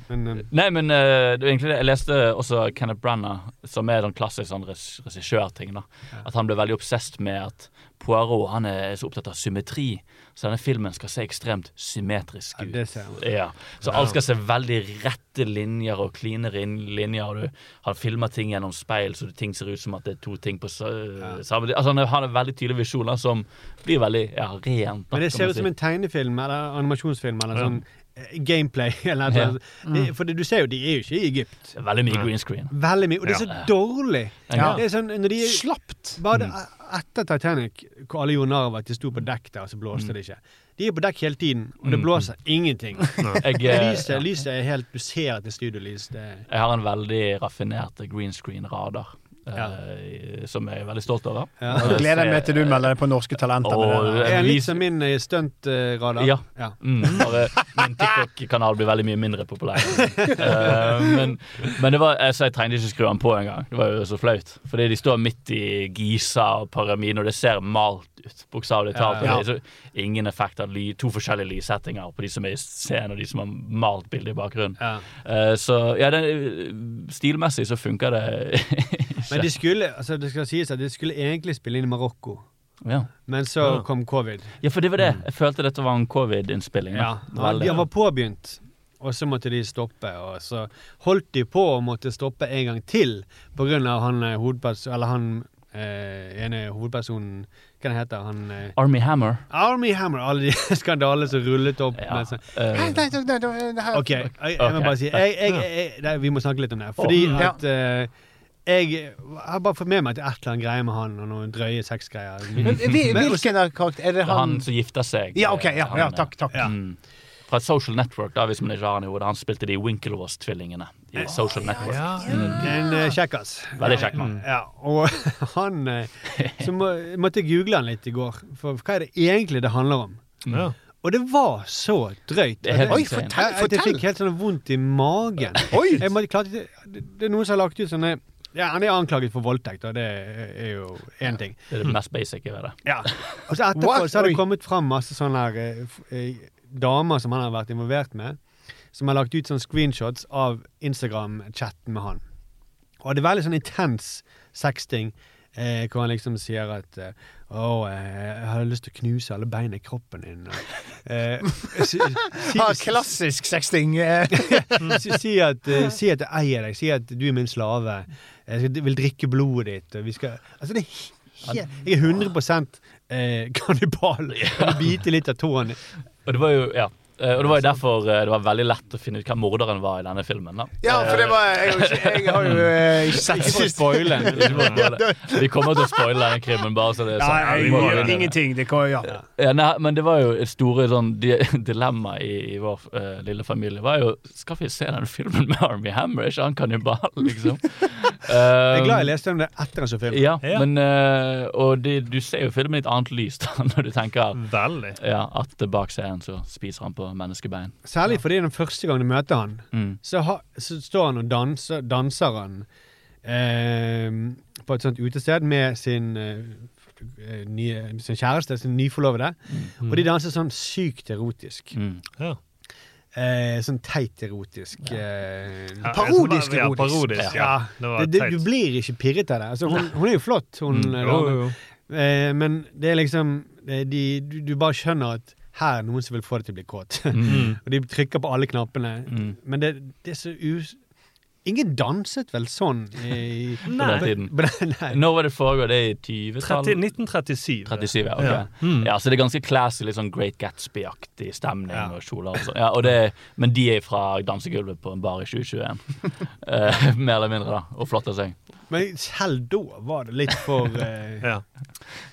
Men um... Nei, men uh, det er egentlig det. Jeg leste også Kenneth Branagh, som er den klassiske sånn regissørting. Ja. At han ble veldig obsesst med at Poirot han er så opptatt av symmetri. Så denne filmen skal se ekstremt symmetrisk ja, ut. jeg. Ja, Så alt skal se veldig rette linjer og kline linjer. Du, han filmer ting gjennom speil, så ting ser ut som at det er to ting på sa- samme. Altså, han har en veldig tydelig visjon som blir veldig ja, rent. Men det ser ut som en tegnefilm eller animasjonsfilm eller sånn gameplay. [LAUGHS] Eller Ja. mm. for du ser jo, de er jo ikke i Egypt. Veldig mye green screen. Veldig mye. Og det er så Ja. dårlig. Ja. Det er sånn, når de, Slapt. bare etter Titanic, hvor alle gjorde narr av at de sto på dekk der, og så blåste det ikke. De er på dekk hele tiden, og det Mm. blåser ingenting. [LAUGHS] Jeg, eh, lyset, lyset er helt Du ser at det er studiolys. Jeg har en veldig raffinert green screen-radar. Eh, som jeg er veldig stolt over. Ja. Og gleder jeg meg til du melder deg på Norske Talenter. Og- det er litt som min eh, stuntradar. Ja. ja. Mm, bare min TikTok-kanal blir veldig mye mindre populær. uh, [LAUGHS] men, men det var, altså, jeg trengte ikke skru den på engang. Det var jo så flaut. Fordi de står midt i Giza og pyramiden, og det ser malt ut. Bokstavelig talt. Ja, ja. Det er ingen effekt av ly, to forskjellige lyssettinger på de som er i scenen, og de som har malt bildet i bakgrunnen. Ja. Uh, så ja, den, stilmessig så funker det [LAUGHS] Men de skulle, altså det skal sies at de skulle egentlig spille inn i Marokko, ja. men så Ja. kom covid. ja, for det var det. Jeg følte dette var en covid-innspilling. Ja, Veldig. de var påbegynt, og så måtte de stoppe. Og så holdt de på å måtte stoppe en gang til av han eh. Eller han eh, ene hovedpersonen Hva det heter han? Eh, Army Hammer. Army Hammer! Alle de [LAUGHS] skandalene som rullet opp. Ja. med sånn- uh, OK, jeg, jeg må bare si jeg, jeg, Vi må snakke litt om det. Fordi Ja. at eh, jeg, jeg har bare fått med meg at det er et eller annet greie med han, og noen drøye sexgreier. Men- Hvilken av karakter Er det han han som gifter seg. Ja, ok, ja, Han, ja takk, takk, Ja. Mm. Fra Social Network, da, hvis man ikke har han i hodet. Han spilte de Winklevoss-tvillingene i Social Network. Mm. En uh, kjekkas. Veldig kjekk mann. Ja, og [LAUGHS] han eh, Så må, måtte jeg google han litt i går, for hva er det egentlig det handler om? Ja. Og det var så drøyt. Det helt at Oi, fortell! fortell! jeg, fikk helt sånn vondt i magen. [LAUGHS] Oi! Jeg måtte, klarte, det, det er noen som har lagt ut sånne ja, Han er anklaget for voldtekt, og det er jo én ting. Det er det mest basic ved det. Ja. Og så etterpå What? så har det kommet fram masse sånne her, eh, eh, damer som han har vært involvert med, som har lagt ut sånne screenshots av Instagram-chatten med han. Og det er veldig sånn intens sexting. Eh, hvor han liksom sier at eh, Å, eh, jeg hadde lyst til å knuse alle beina i kroppen din. og, Eh, si, si, Ha, klassisk sexting. eh. [LAUGHS] si, si, at, eh, si at jeg eier deg. Si at du er min slave. Jeg skal, vil drikke blodet ditt. Og vi skal, altså det er he- jeg er 100 eh, kannibal. Jeg biter bite litt av tåen. Og det var jo, ja. Eh, Og det var jo derfor eh, det var veldig lett å finne ut hvem morderen var i denne filmen. da. Ja, for det var Jeg, jeg har jo eh, ikke sett Ikke å sist. [LAUGHS] Vi kommer til å spoile denne krimmen, bare så det er sånn. Nei, jeg må det. ingenting. Det kan, ja. Ja, nei, men det var jo et store sånn di [LAUGHS] dilemma i, i vår uh, lille familie. var jo, Skal vi se denne filmen med Army Hammer? Er ikke han kannibal, [LAUGHS] liksom? Jeg er glad jeg Um, leste om det etter jeg så filmen. Ja, Ja. men uh, Og det, du ser jo filmen i et annet lys da, når du tenker Veldig. ja, at bak scenen så spiser han på menneskebein. Særlig fordi den første gang du møter han, Mm. så, ha, så står han og danser, danser han eh, på et sånt utested med sin, eh, nye, sin kjæreste, sin nyforlovede. Og de danser sånn sykt erotisk. Mm. Ja. Eh, sånn teit erotisk. Eh, Ja, Parodisk ja, erotisk. parodisk. Ja. Det det, det, du blir ikke pirret av det. Altså, hun, hun er jo flott, hun Mm. eh, Jo, jo, jo. Eh, men det er liksom det, de, du, du bare skjønner at her er noen som vil få det til å bli kåt. Mm. [LAUGHS] og de trykker på alle knappene. Mm. Men det, det er så us... Ingen danset vel sånn i, På den tiden. Nei. Når var det foregår? Det er i 20-tallet? 1937. 37, ja, okay. Ja. Mm. Ja, så det er ganske classy, litt sånn Great Gatsby-aktig stemning og kjoler og sånn. Ja, og det, men de er fra dansegulvet på en bar i 2021. uh, [LAUGHS] mer eller mindre, da. Og flotter seg. Men selv da var det litt for [LAUGHS] eh,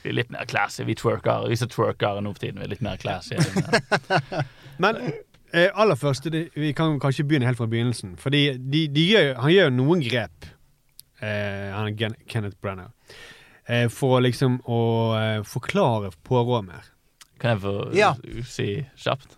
Vi er litt mer classy. Vi twerker. Vi som twerker nå for tiden, vi er litt mer classy. [LAUGHS] Men eh, aller først, det, vi kan kanskje begynne helt fra begynnelsen. Fordi de, de gjør, han gjør noen grep, eh, han Kenneth Brenner, eh, for liksom å eh, forklare Poirot mer. Kan jeg få Ja. si kjapt?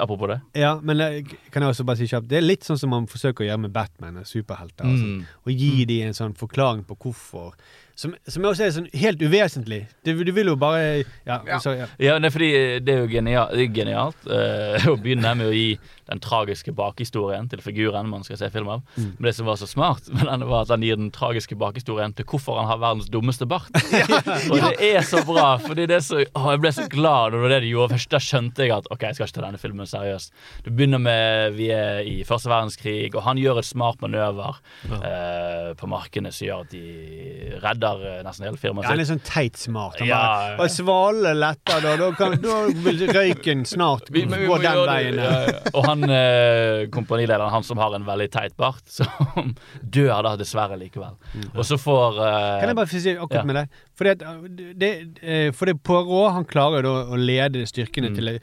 Apropos det. Ja, men eh, kan jeg også bare si kjapt Det er litt sånn som man forsøker å gjøre med Batman og superhelter. sånn. Mm. Og gi dem en sånn forklaring på hvorfor. Som, som også er sånn helt uvesentlig. Du, du vil jo bare Ja. Så, ja. Ja, det er fordi det er jo genialt, det er genialt uh, [LAUGHS] å begynne med å gi den tragiske bakhistorien til figuren man skal se film av. Mm. Men det som var så smart, var at han gir den tragiske bakhistorien til hvorfor han har verdens dummeste bart. [LAUGHS] [LAUGHS] Og det er så bra, fordi det er så å, Jeg ble så glad da det var det de gjorde. Først da skjønte jeg at ok, jeg skal ikke ta denne filmen seriøst. Det begynner med vi er i første verdenskrig, og han gjør et smart manøver eh, på markene som gjør at de redder eh, nesten hele firmaet Ja, han er sånn teit smart. Han Ja, bare, ja. svale letter, da. Da, kan, da vil røyken snart Vi- men vi gå den veien. ja, ja. Og han eh, kompanilederen, han som har en veldig teit bart, [LAUGHS] som dør da dessverre likevel. Og så får eh, Kan jeg bare si akkurat ja. med deg? Fordi at, uh, det, eh, for det Poirot han klarer jo da å lede styrkene Mm. til å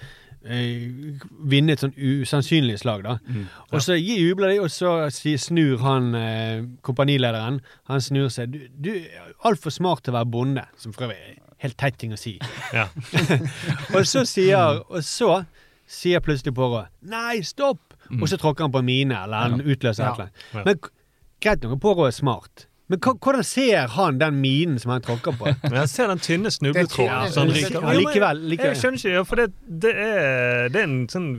eh, vinne et sånn usannsynlig slag, da. Mm. Og så jubler de, og så snur han eh, kompanilederen Han snur seg. Du, du er altfor smart til å være bonde, som for øvrig er helt teit ting å si. Ja. [LAUGHS] og så sier Og så sier plutselig på Poirot Nei, stopp! Og så tråkker han på en mine, eller han utløser Ja. et eller annet. Men greit nok Poirot er smart. Men hva- hvordan ser han den minen som han tråkker på? [LAUGHS] Men jeg ser den tynne snubletråden. Som ryker. Ja, likevel, likevel. Jeg skjønner ikke, ja, for det, det, er, det er en sånn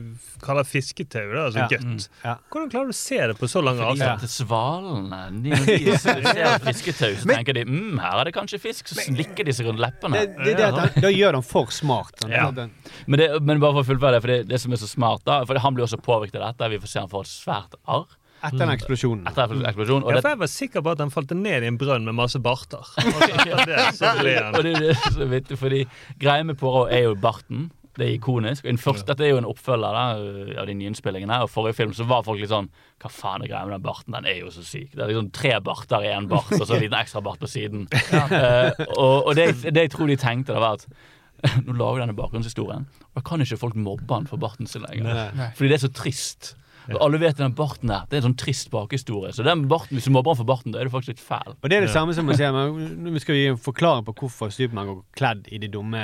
kaller fisketau, da, altså Ja. gøtt. Mm. Ja. Hvordan klarer du å se det på så lang Fordi avstand? at svalene de, [LAUGHS] de ser fisketau, så tenker de mm, her er det kanskje fisk. Så slikker de seg rundt leppene. Det, det, det han, da gjør han for smart. Han, Ja. Den- Men, det, men bare for å fullføre det, for det, det som er så smart da For Han blir også påvirket av dette. Vi får se han får et svært arr. Etter den eksplosjonen. Etter en eksplosjon. Og Ja, for jeg var sikker på at den falt ned i en brønn med masse barter. [LAUGHS] Og det, så ble han. og det er det som er vittig, fordi greia med Poirot er jo barten. Det er ikonisk. Første, Dette er jo en oppfølger da, av de nyinnspillingene. Og forrige film så var folk litt sånn Hva faen er greia med den barten? Den er jo så syk. Det er liksom tre barter i én bart, og så en liten ekstra bart på siden. [LAUGHS] Eh, og og det, det jeg tror de tenkte, det var at [LAUGHS] nå lager vi denne bakgrunnshistorien, og da kan ikke folk mobbe han for barten sin lenger. Nei. Fordi det er så trist. Og alle vet den barten der, det er en sånn trist bakhistorie. Så den barten, hvis du mobber han for barten, da er du faktisk litt fæl. Og det er det samme som å si Nå skal vi gi en forklaring på hvorfor Supermann går kledd i de dumme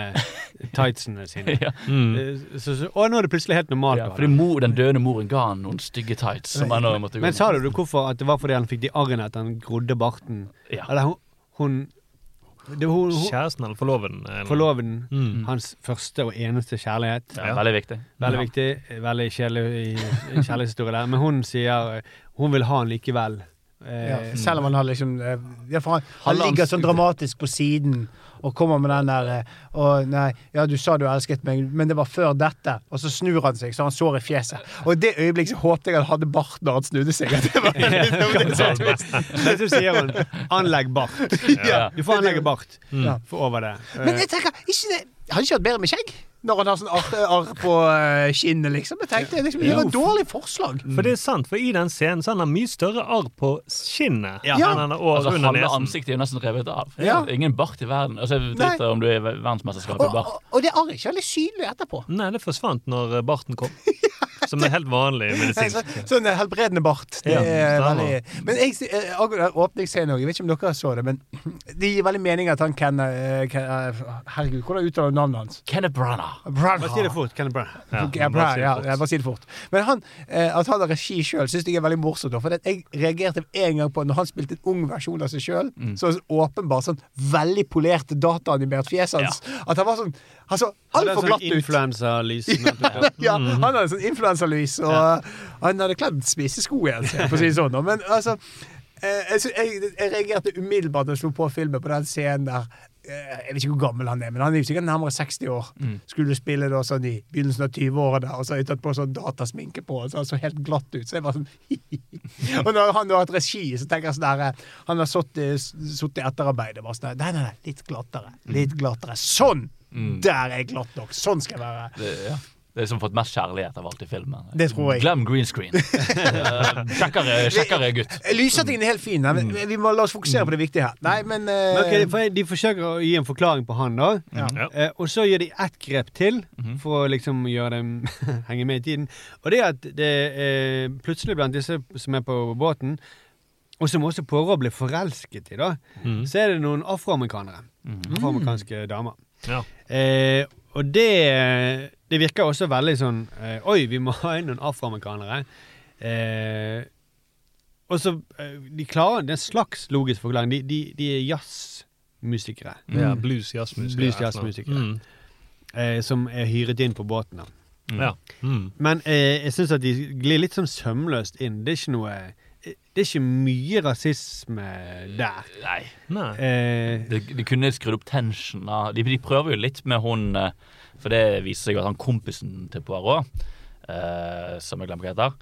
tightsene sine. [LAUGHS] Ja. mm. Så, så, og nå er det plutselig helt normalt. Ja, fordi mor, den døde moren ga han noen stygge tights. Som han måtte gå Men sa du du hvorfor at det var fordi han fikk de arrene at han grodde barten? Ja. Eller hun, hun, det var hun, hun Kjæresten eller forloveden? eller- Forloveden. Mm. Hans første og eneste kjærlighet. Ja, veldig viktig. Veldig Ja. viktig. Veldig kjedelig kjærlighetshistorie der. Men hun sier eh, hun vil ha han likevel. Eh, Ja, selv om han har liksom eh, ja, han, han ligger sånn dramatisk på siden og kommer med den der Og nei, ja, du sa du elsket meg, men det var før dette. Og så snur han seg, så han sår i fjeset. Og i det øyeblikket så håpte jeg han hadde bart når han snudde seg. [LAUGHS] At det var, det var sånn twist. Sier hun 'anlegg bart'. Ja. Du får anlegge bart for over det. Men jeg tenker, ikke det Hadde ikke vært bedre med skjegg? Når han har sånn arr, på eh, kinnet, liksom. Jeg tenkte, liksom, Det var et dårlig forslag. For det er sant, for i den scenen så har han mye større arr på skinnet Ja. enn han har over Altså, under halve nesen. ansiktet er nesten revet av. Ja. Ingen bart i verden. Altså, driter om du er i verdensmesterskapet i bart. og, og det arret er ikke veldig synlig etterpå. Nei, det forsvant når barten kom. [LAUGHS] Som er helt vanlig medisinsk. så, sånn eh, helbredende bart. Det Ja, er veldig Men jeg, eh, åpningsscenen òg, jeg vet ikke om dere så det, men [CLEARS THROAT] det gir veldig mening at han Ken, eh, Ken Herregud, hvordan uttaler du navnet hans? Kenneth Branagh. Branagh. Bare si det fort. Kenneth Branagh. Ja, Ja, bare si det ja, fort. ja, bare si det fort. Men han, at han har regi sjøl, syns jeg er veldig morsomt. For jeg reagerte en gang på når han spilte en ung versjon av seg sjøl. Mm. Så åpenbart sånn veldig polert dataanimert fjes hans. At han var sånn Han så altfor hadde glatt sånn ut. influensalys. [LAUGHS] ja, han hadde sånn influensalys, og han hadde kledd spisesko igjen, for å si det sånn. Men altså eh, jeg, jeg, jeg reagerte umiddelbart da jeg slo på filmen på den scenen der Jeg vet ikke hvor gammel han er, men han er jo sikkert nærmere 60 år. Mm. Skulle spille da sånn i begynnelsen av 20-årene, og så har jeg tatt på sånn datasminke på, og så han så helt glatt ut. Så jeg bare sånn [LAUGHS] Og når han da har hatt regi, så tenker jeg sånn der eh, Han har sittet i etterarbeidet bare sånn Nei, nei, nei, litt glattere. Litt glattere. Sånn! Mm. Der er jeg glatt nok. Sånn skal jeg være. Det, ja. Det er som fått mest kjærlighet av alt i filmen. Det tror jeg. Glem green screen. Eh, [LAUGHS] Kjekkere, kjekkere gutt. Lyssettingen er helt fin, men vi må la oss fokusere på det viktige her. Nei, men, uh... Men ok, for De forsøker å gi en forklaring på han, da. Ja. Uh, og så gjør de ett grep til for å liksom gjøre dem [LAUGHS] henge med i tiden. Og det er at det er plutselig blant disse som er på båten, og som også Poirot blir forelsket i, da, mm. så er det noen afroamerikanere. Afroamerikanske damer. Ja. Uh, og det, det virker også veldig sånn eh, Oi, vi må [LAUGHS] ha inn noen afroamerikanere. Eh, og så eh, De klarer det er en slags logisk forklaring. De, de, de er jazzmusikere. Ja, blues, jazzmusikere. Blues, jazzmusikere. Mm. Eh, som er hyret inn på båten. da. Ja. Mm. Men eh, jeg syns at de glir litt sånn sømløst inn. Det er ikke noe Det er ikke mye rasisme der. Nei. Nei. Eh, De, de kunne skrudd opp tension. da. De, de prøver jo litt med hun eh, For det viser seg jo at han kompisen til Poirot, uh, som jeg glemmer hva heter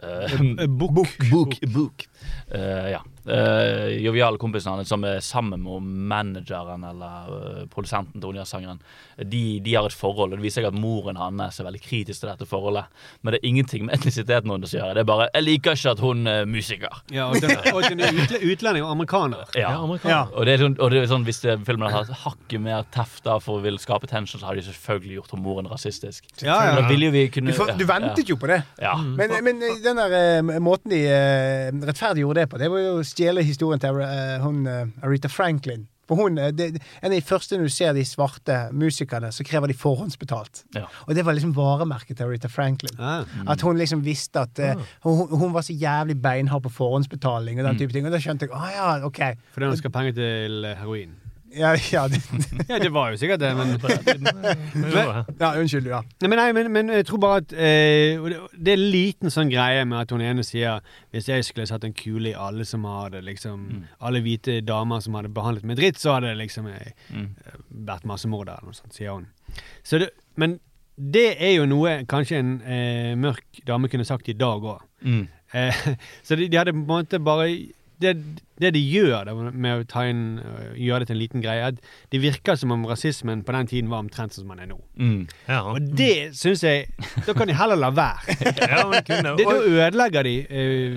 uh, Book. Book. Book. Eh, ja. Uh, joviale kompisene hans som er sammen med manageren eller eh, produsenten til Onja-sangeren, de, de har et forhold. og Det viser seg at moren hans er veldig kritisk til dette forholdet. Men det er ingenting med etnisiteten hennes å gjøre. Det er bare 'Jeg liker ikke at hun er musiker'. ja, og den, og den er utle, utlending og amerikaner. Ja. Ja, amerikaner. Og, det er sånn, og det er sånn, hvis det, filmen hadde hatt hakket mer teft da for å ville skape tension, så hadde de selvfølgelig gjort moren rasistisk. Ja, ja. Da ville jo vi du, for, du ventet jo på det. Ja. Men, men den der eh, måten de eh, rettferdiggjorde det på, det var jo stjele historien til eh, hun eh, Aretha Franklin. For hun, eh, det, En av de første når du ser de svarte musikerne, så krever de forhåndsbetalt. Ja. Og det var liksom varemerket til Rita Franklin. Ah. At hun liksom visste at uh, hun, hun var så jævlig beinhard på forhåndsbetaling og den type ting. Og da skjønte jeg ah, ja, OK. Fordi hun skal ha penger til heroin. Ja, ja, det, [LAUGHS] Ja, det var jo sikkert det, men ja unnskyld, ja. Nei, men, nei, men, men jeg tror bare at eh, det, er en liten sånn greie med at hun ene sier Hvis jeg skulle satt en kule i alle som hadde liksom Alle hvite damer som hadde behandlet meg dritt, så hadde det liksom jeg Mm. vært massemorder, eller noe sånt, sier hun. Så det, men det er jo noe kanskje en eh, mørk dame kunne sagt i dag òg. Mm. Eh, [LAUGHS] så de, de hadde på en måte bare det, det de gjør det, med å ta inn, øh, gjøre det til en liten greie, at det virker som om rasismen på den tiden var omtrent som den er nå. Mm. Ja. Og det syns jeg Da kan de heller la være. [LAUGHS] ja, Det, da ødelegger de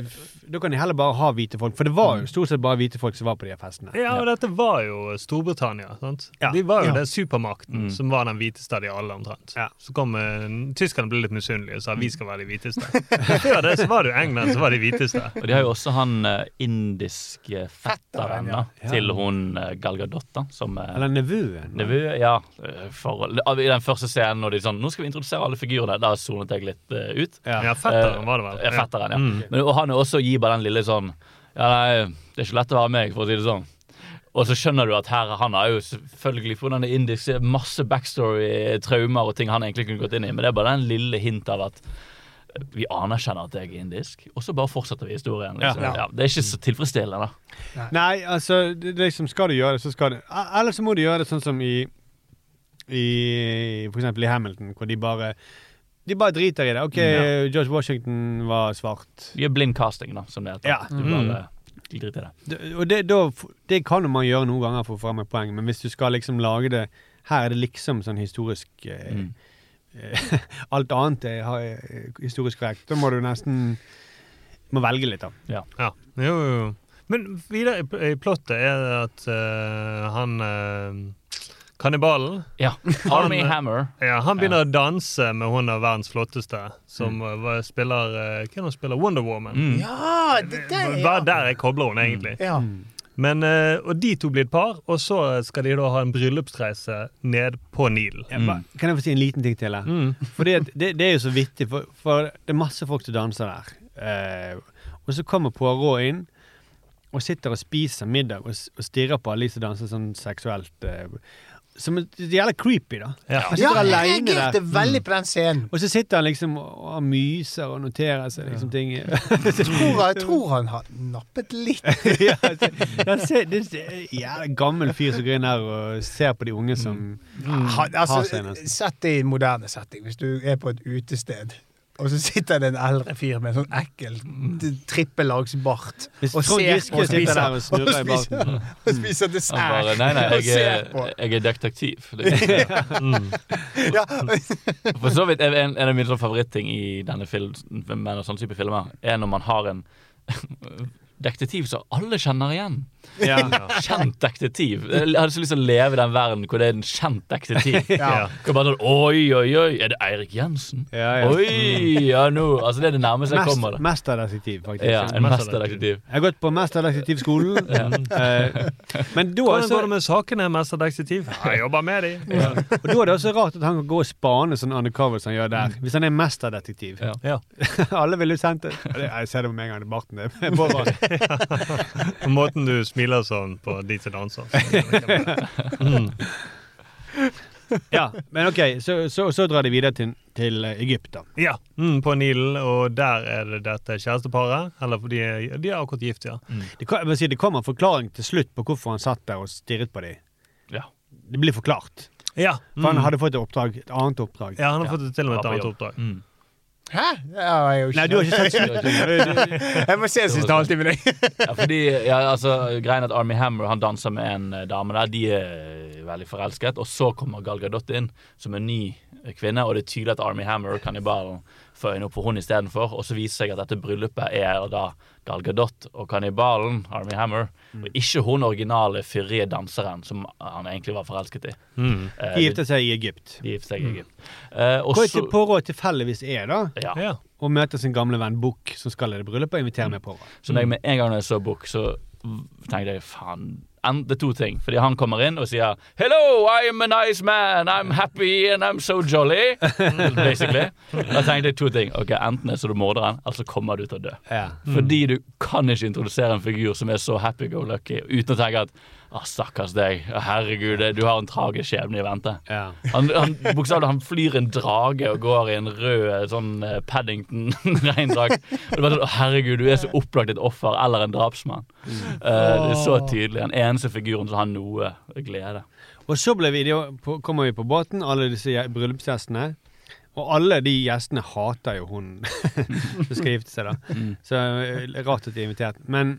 f- Da kan de heller bare ha hvite folk. For det var jo stort sett bare hvite folk som var på de festene. ja, og dette var jo Storbritannia. sant? Ja. De var jo Ja. den supermakten Mm. som var den hviteste av de alle, omtrent. Ja. Så kom uh, tyskerne ble litt misunnelige og sa vi skal være de hviteste. [LAUGHS] Før det så var det jo England som var de hviteste. Og de har jo også han uh, indiske fetteren Ja. til hun uh, Gal Gadot, da, som uh, Eller nevøen. Nevø, ja. eh, For, I den første scenen når de sånn Nå skal vi introdusere alle figurene. Da sonet jeg litt eh, ut. Ja. Ja, fetteren var det vel. Ja, fetteren, ja. Mm. Men, og han er også gir bare den lille sånn Ja, nei, det er ikke lett å være meg, for å si det sånn. Og så skjønner du at her, han har jo selvfølgelig for en indisk, masse backstory, traumer og ting han egentlig kunne gått inn i, men det er bare den lille hint av at vi anerkjenner at jeg er indisk, og så bare fortsetter vi historien. Liksom. Ja. Ja. det er ikke så tilfredsstillende. da. Nei, altså, det, det liksom, skal du gjøre det, så skal du Eller så må du gjøre det sånn som i i For eksempel i Hamilton, hvor de bare De bare driter i det. OK, Ja. George Washington var svart. Vi gjør blind casting, da, som det heter. Ja. Du bare de driter i det. Det, og det, da, det kan man gjøre noen ganger for å få fram et poeng, men hvis du skal liksom lage det Her er det liksom sånn historisk eh, Mm. [LAUGHS] Alt annet er ha- historisk korrekt. Da må du nesten må velge litt, da. Ja. Jo, jo, jo. Men videre i, i plottet er det at uh, han uh, Kannibalen Ja. Army Hammer. ja, han begynner å danse med hun av verdens flotteste, som mm. var- spiller eh, Hva er det hun spiller? Wonder Woman. Mm. Ja, det der, Bare ja. der jeg kobler hun, egentlig. ja. Men, eh, og de to blir et par, og så skal de da ha en bryllupsreise ned på Nilen. Mm. Kan jeg få si en liten ting til? her? Mm. Fordi at det, det er jo så vittig, for, for det er masse folk som danser der. Eh, og så kommer Poirot inn og sitter og spiser middag og, og stirrer på alle de som danser sånn seksuelt. Eh. Som er jævla creepy, da. Ja. Han Ja, sitter jeg alene der. reagerte veldig på den scenen. Og så sitter han liksom og og myser og noterer seg liksom ting. [LAUGHS] Jeg tror, jeg tror han har nappet litt. [LAUGHS] ja, det, det, ser- det, er jævla gammel fyr som går inn her og ser på de unge som mm. har altså, seg nesten. sett det i en moderne setting. Hvis du er på et utested, og så sitter det en eldre fyr med en sånn ekkel trippellagsbart og og og og spiser, barten. [LAUGHS] og spiser dessert. Han bare, nei, nei, jeg er, jeg er detektiv. [LAUGHS] Mm. Ja, For så vidt, en, en av mine sånn favoritting i denne filmen, med sånne type filmer, er når man har en detektiv som alle kjenner igjen. Ja. [LAUGHS] Kjent detektiv. Jeg hadde så lyst til å leve i den verden hvor det er en kjent detektiv. [LAUGHS] Ja. Bare sånn, Oi, oi, oi, er det Eirik Jensen? Ja, ja. Oi, ja nå Altså, det er det nærmeste jeg Mest, kommer. mesterdetektiv, faktisk. Ja, en mesterdetektiv. Jeg har gått på Mesterdetektivskolen. [LAUGHS] ja. men da Hvordan så, går det med sakene, mesterdetektiv? Jeg jobber med de. og da er det også rart at han kan gå og spane sånn undercover som han gjør der. Hvis han er mesterdetektiv. Ja. Ja. Alle ville sendt det. Jeg ser det med en gang i barten. Det på [LAUGHS] måten du smiler sånn på de som danser. Ja, men ok, så, så, så drar de videre til, til Egypt, da. Ja, mm, på Nilen, og der er det dette kjæresteparet. Eller for de de er akkurat gift, ja. Det, jeg vil si, det kommer en forklaring til slutt på hvorfor han satt der og stirret på dem. Ja. Det blir forklart. Ja, For han mm. hadde fått et oppdrag, et annet oppdrag. ja han har fått til og med et annet oppdrag. Mm. Hæ? Ja, jeg, jo Nei, du har ikke sett slutten. [LAUGHS] Jeg må se siste halvtime med deg. [LAUGHS] Ja, fordi, ja, altså, greien at Army Hammer han danser med en eh, dame der. De er eh, veldig forelsket. Og så kommer Gal Gadot inn som en ny eh, kvinne, og det er tydelig at Army Hammer, kannibalen, får øynene opp for hun istedenfor. Og så viser seg at dette bryllupet er da Gal Gadot og kannibalen, Army Hammer, og ikke hun originale fyrige danseren som han egentlig var forelsket i. Mm. Eh, De gifter seg i Egypt. de gifter seg i Egypt. Eh, og Hvor ikke pårådet påråd tilfeldigvis er, da, ja. Ja. og møter sin gamle venn Buch, som skal i det bryllupet, og inviterer med pårådet. Så når jeg med en gang når jeg så Book, så tenkte jeg faen en- Det er to ting. Fordi han kommer inn og sier 'Hello, I'm a nice man. I'm happy and I'm so jolly'. [LAUGHS] Basically. Da tenkte jeg to ting. Ok, Enten er så du morderen, eller så kommer du til å dø. Ja. Fordi du kan ikke introdusere en figur som er så happy-go-lucky uten å tenke at ah, stakkars deg, herregud, du har en tragisk skjebne i vente. Ja. Han, han, han flyr en drage og går i en rød sånn eh, Paddington-regndrakt. [LAUGHS] Sånn, Herregud, du er så opplagt et offer eller en drapsmann. Eh, det er så tydelig. Den eneste figuren som har noe glede. Og så ble vi, på, kommer vi på båten, alle disse gje- bryllupsgjestene. Og alle de gjestene hater jo hun [LAUGHS] som skal gifte seg, da. Så eh, rart at de er invitert. Men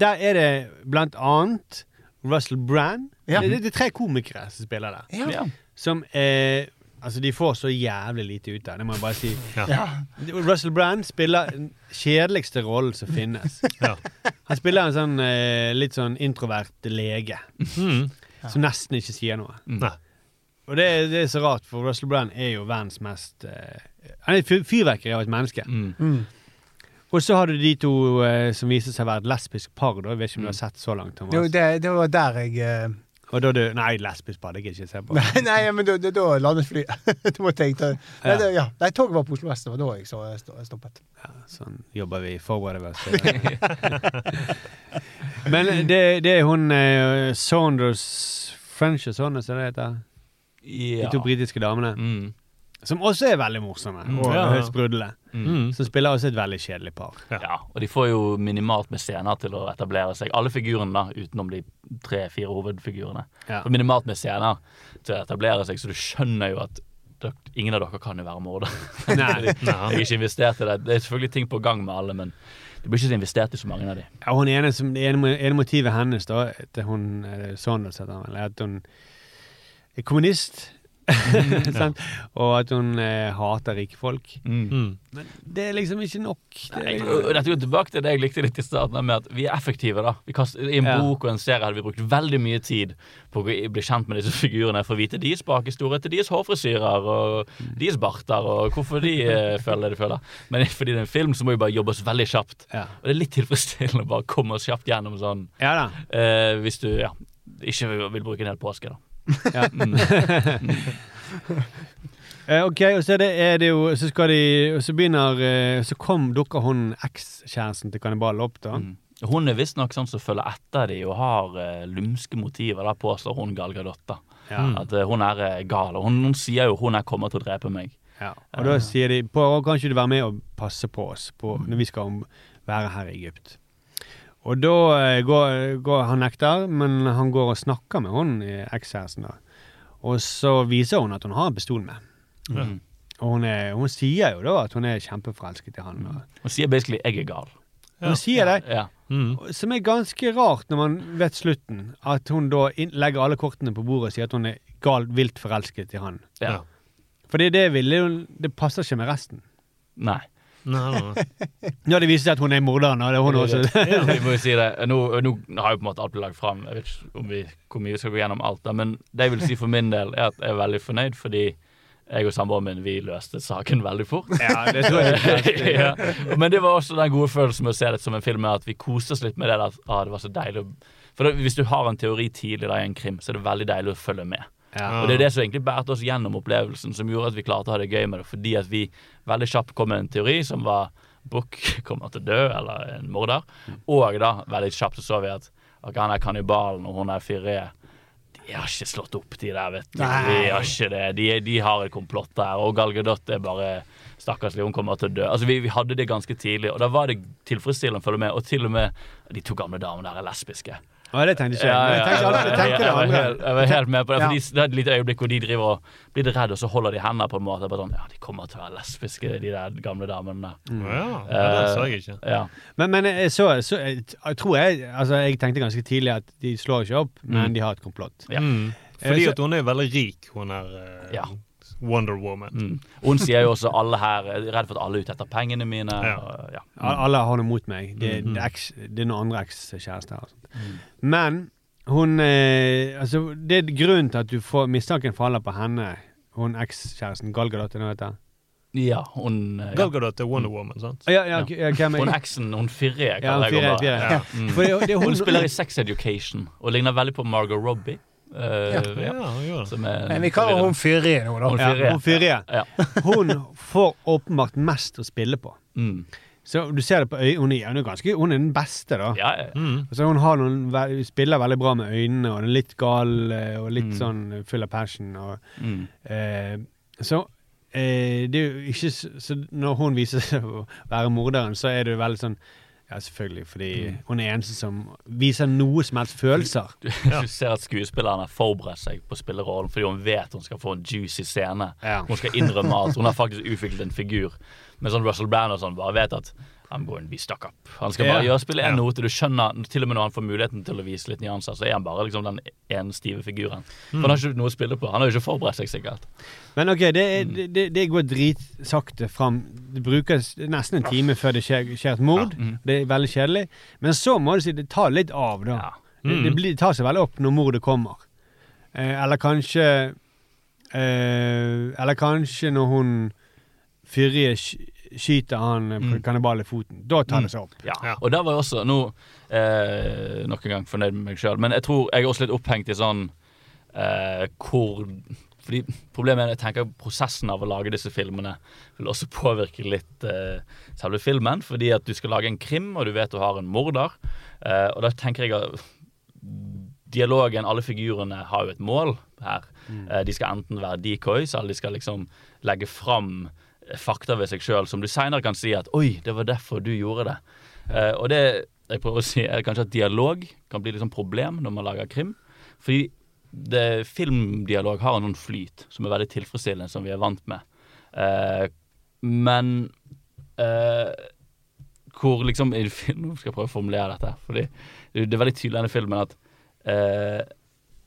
der er det blant annet Russell Brand. Ja. Det, det er tre komikere som spiller der. Ja. Som er Altså, de får så jævlig lite ut av det, må jeg bare si. Ja. Russell Brand spiller den kjedeligste rollen som finnes. [LAUGHS] Ja. Han spiller en sånn eh, litt sånn introvert lege. Mm. Som nesten ikke sier noe. Nei. Og det, det er så rart, for Russell Brand er jo verdens mest eh, Han er et fyrverkeri av et menneske. Mm. Og så har du de to eh, som viser seg å være et lesbisk par. Da. Jeg vet ikke om du har sett så langt, Jo, det, det var der jeg eh, Og da du Nei, lesbisk par, det gidder jeg ikke se på. [LAUGHS] Nei, nei men da, da, da landet flyet. [LAUGHS] da måtte jeg ta Nei, det, ja. nei toget var på Oslo S. Det var da jeg så, sto- stoppet. Ja, sånn jobber vi forbereder oss. [LAUGHS] Men det, det er hun eh, Saunders French og sånn, som det heter. De Ja. to britiske damene. Mm. Som også er veldig morsomme Mm, og ja, ja. sprudlende. Mm. Som spiller også et veldig kjedelig par. Ja, og de får jo minimalt med scener til å etablere seg. Alle figurene, da, utenom de tre-fire hovedfigurene. Ja. Minimalt med scener til å etablere seg, så du skjønner jo at dere, ingen av dere kan jo være morder. [LAUGHS] Nei. jeg er ikke investert i det. Det er selvfølgelig ting på gang med alle, men det blir ikke så investert i så mange av de. Ja, hun ene, som, det ene, ene motivet hennes, da, til hun eh, Saunders, heter vel, er at hun er kommunist. [LAUGHS] Sant? og at hun eh, hater rike folk. Mm. Men det er liksom ikke nok. Det er, og Dette går tilbake til det jeg likte litt i starten, med at vi er effektive. da Vi kast, I en Ja. bok og en serie hadde vi brukt veldig mye tid på å bli kjent med disse [LAUGHS] figurene for å vite deres bakhistorie til deres hårfrisyrer og deres barter, og hvorfor de eh, [LAUGHS] føler det de føler. Men fordi det er en film, så må vi bare jobbe oss veldig kjapt. ja. Og det er litt tilfredsstillende å bare komme oss kjapt gjennom sånn ja da. eh, Hvis du ja, ikke vil, vil bruke en hel påske, da. Ja. [LAUGHS] [LAUGHS] Eh, ok, og så det, er det jo Så skal de og Så begynner eh, Så kom, dukker hun ekskjæresten til kannibalen opp, da. Mm. Hun er visstnok sånn som følger etter de og har uh, lumske motiver. Da påstår hun Gal Gadot. da. At uh, hun er uh, gal. Og hun, hun sier jo 'hun er kommet til å drepe meg'. Ja. Og da sier de kan ikke du være med og passe på oss på, når vi skal være her i Egypt. Og da eh, går, går han nekter, men han går og snakker med hun i ekskjæresten. da. Og så viser hun at hun har en pistol med. Mm. Og hun, er, hun sier jo da at hun er kjempeforelsket i han. Og, Hun sier basically 'jeg er gal'. Hun sier det. Ja. Som er ganske rart når man vet slutten. At hun da inn, legger alle kortene på bordet og sier at hun er galt vilt forelsket i han. Ja. Fordi det ville jo Det passer ikke med resten. Nei. Ja, det viser seg at hun er morderen, og det er hun også. [LAUGHS] Ja, vi må jo si det. Nå, nå har jo på en måte alt blitt lagt fram. Jeg vet ikke om vi, hvor mye vi skal gå gjennom alt, da, men det jeg vil si for min del, er at jeg er veldig fornøyd, fordi jeg og samboeren min vi løste saken veldig fort. Ja, det tror jeg. [LAUGHS] ja. Men det var også den gode følelsen med å se det som en film, at vi koste oss litt med det. At ah, det var så deilig For da, Hvis du har en teori tidlig da, i en krim, så er det veldig deilig å følge med. Ja. Og Det er det som egentlig bærte oss gjennom opplevelsen, som gjorde at vi klarte å ha det gøy med det. Fordi at vi veldig kjapt kom med en teori som var Book [LAUGHS] kommer til å dø, eller en morder. Og da, veldig kjapt, så så vi at okay, han er kannibalen, og hun er fyrre. De har ikke slått opp, de der, vet du. De har ikke det. De, de har et komplott der. Og Gal Gadot er bare Stakkarslig, hun kommer til å dø. Altså, vi, vi hadde det ganske tidlig, og da var det tilfredsstillende å følge med. Og til og med de to gamle damene der er lesbiske. Ja, det tenkte ikke jeg. Men jeg tenkte, alltid, jeg tenkte det jeg, var helt, jeg var helt med på det. Ja. For de, det er et lite øyeblikk hvor de driver og blir redde, redd, og så holder de hendene på en måte. Bare sånn, ja, De kommer til å være lesbiske, de der gamle damene. Mm. Ja, ja, det så jeg ikke. Ja. Men, men så, så, jeg, jeg tror jeg Altså, jeg tenkte ganske tidlig at de slår ikke opp, men Mm. de har et komplott. Ja. Mm. Eh, Fordi at hun er veldig rik, hun er eh, Ja. Wonder Woman. Mm. Hun sier jo også alle her er redd for at alle er ute etter pengene mine. Ja. Og, ja. Mm. Alle har noe mot meg. Det, Mm. det, er, eks, det er noen andre ekskjærester. og. Men hun eh, Altså, det er grunnen til at du får mistanken faller på henne, hun ekskjæresten Gal Gadot, er det hun heter? ja, hun eh, Gal Gadot er Wonder Woman, sant? Ja, ja, ja, er Hun eksen, hun Ja, kaller jeg henne. Ja. Mm. Hun spiller i Sex Education og ligner veldig på Margot Robbie. Eh, Ja. Ja, Men vi kaller hun Fyrie nå, da. Hun Ja, hun Fyrre. Ja. [LAUGHS] Hun får åpenbart mest å spille på. Mm. Så du ser det på øy, hun, er, hun, er ganske, hun er den beste, da. Ja, ja. Mm. Altså, hun, har noen, hun spiller veldig bra med øynene, og er litt gal eh, og litt Mm. sånn full av passion. Og, Mm. eh, så eh, det er jo ikke Så når hun viser seg å være morderen, så er det jo veldig sånn Ja, selvfølgelig, fordi Mm. hun er eneste som viser noe som helst følelser. Du, du ser at skuespillerne har forberedt seg på spillerrollen fordi hun vet hun skal få en juicy scene. Ja. Hun skal innrømme at Hun har faktisk utviklet en figur. Men sånn Russell Brand og sånn bare vet at I'm going to be stuck up. Han skal bare Ja. gjøre spille en Ja. note. Du skjønner, Til og med når han får muligheten til å vise litt nyanser, så er han bare liksom den ene stive figuren. For Han har ikke noe å spille på. Han har jo ikke forberedt seg, sikkert. Men ok, det, er- det, det, det går dritsakte fram. Det brukes nesten en time før det skjer, skjer et mord. Ja, mm. Det er veldig kjedelig. Men så må du si det tar litt av, da. Ja. Det, det, blir, det tar seg veldig opp når mordet kommer. Eh, eller kanskje eh, Eller kanskje når hun sk- skyter han Mm. kannibalen foten. Da tar det seg opp. Ja. Ja. Og der var jeg også nå eh, nok en gang fornøyd med meg sjøl, men jeg tror jeg er også litt opphengt i sånn eh, hvor fordi Problemet er at jeg tenker prosessen av å lage disse filmene vil også [LAUGHS] påvirke litt eh, selve filmen. Fordi at du skal lage en krim, og du vet du har en morder. Eh, og da tenker jeg at dialogen, alle figurene, har jo et mål her. Eh, de skal enten være decoys, eller de skal liksom legge fram fakta ved seg sjøl som du seinere kan si at 'oi, det var derfor du gjorde det'. Uh, og det jeg prøver å si er kanskje at dialog kan bli litt sånn problem når man lager krim. Fordi det, filmdialog har en sånn flyt som er veldig tilfredsstillende, som vi er vant med. Uh, men uh, hvor liksom Nå skal jeg prøve å formulere dette. Fordi det, er veldig tydelig i denne filmen at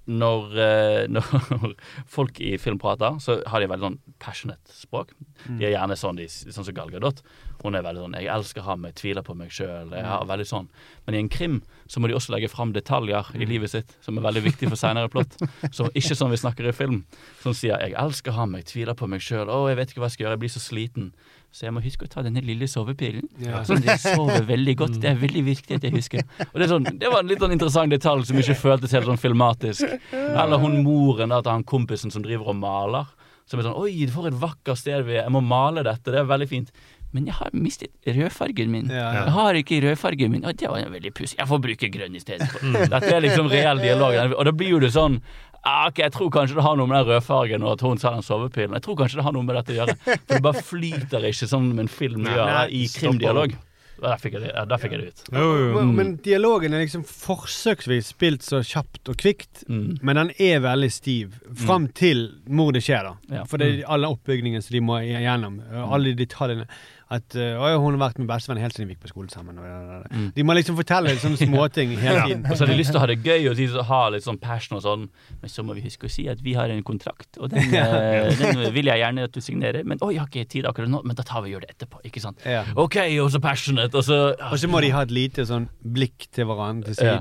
når, eh, [LAUGHS] når folk i film prater, så har de veldig sånn passionate språk. De er gjerne sånn, de, sånn som Gal Gadot. Hun er veldig sånn 'Jeg elsker ham, jeg tviler på meg sjøl'. Veldig sånn. Men i en krim så må de også legge fram detaljer i livet sitt som er veldig viktig for seinere plott. [LAUGHS] Så ikke sånn vi snakker i film. Som sier 'Jeg elsker ham, jeg tviler på meg sjøl'. 'Å, jeg vet ikke hva jeg skal gjøre, jeg blir så sliten'. Så jeg må huske å ta denne lille sovepillen. Ja. Sånn at jeg sover veldig godt. Det er veldig viktig at jeg husker. Og Det, sånn, det var en litt sånn interessant detalj som ikke føltes helt sånn filmatisk. Eller hun moren da, til han kompisen som driver og maler. Som er sånn Oi, for et vakkert sted vi er. Jeg må male dette. Det er veldig fint. Men jeg har mistet rødfargen min. Ja, ja. Jeg har ikke rødfargen min. Og det var veldig pussig. Jeg får bruke grønn i stedet. Dette er liksom reell dialog. Og da blir jo det sånn ah, ok, Jeg tror kanskje det har noe med den rødfargen og at hun selger sovepillen. Jeg tror kanskje det har noe med dette å gjøre. For det bare flyter ikke som en film gjør nei, i krimdialog. Der fikk jeg det, fikk jeg det ut. Men, men dialogen er liksom forsøksvis spilt så kjapt og kvikt, Mm. men den er veldig stiv fram til mordet skjer, da. Ja. For det er alle oppbygningene som de må igjennom, alle de detaljene. At øh, «Å, hun har vært med bestevenn helt siden vi gikk på skolen sammen. Og, og, og. De må liksom fortelle sånne småting hele tiden. Og så har de lyst til å ha det gøy og de har litt sånn passion og sånn, men så må vi huske å si at vi har en kontrakt, og den, [LAUGHS] eh, den vil jeg gjerne at du signerer. Men å, jeg har ikke tid akkurat nå, men da tar vi og gjør det etterpå. Ikke sant? Ja. OK, og så passionate, og så Og så må de ha et lite sånn blikk til hverandre til Ja.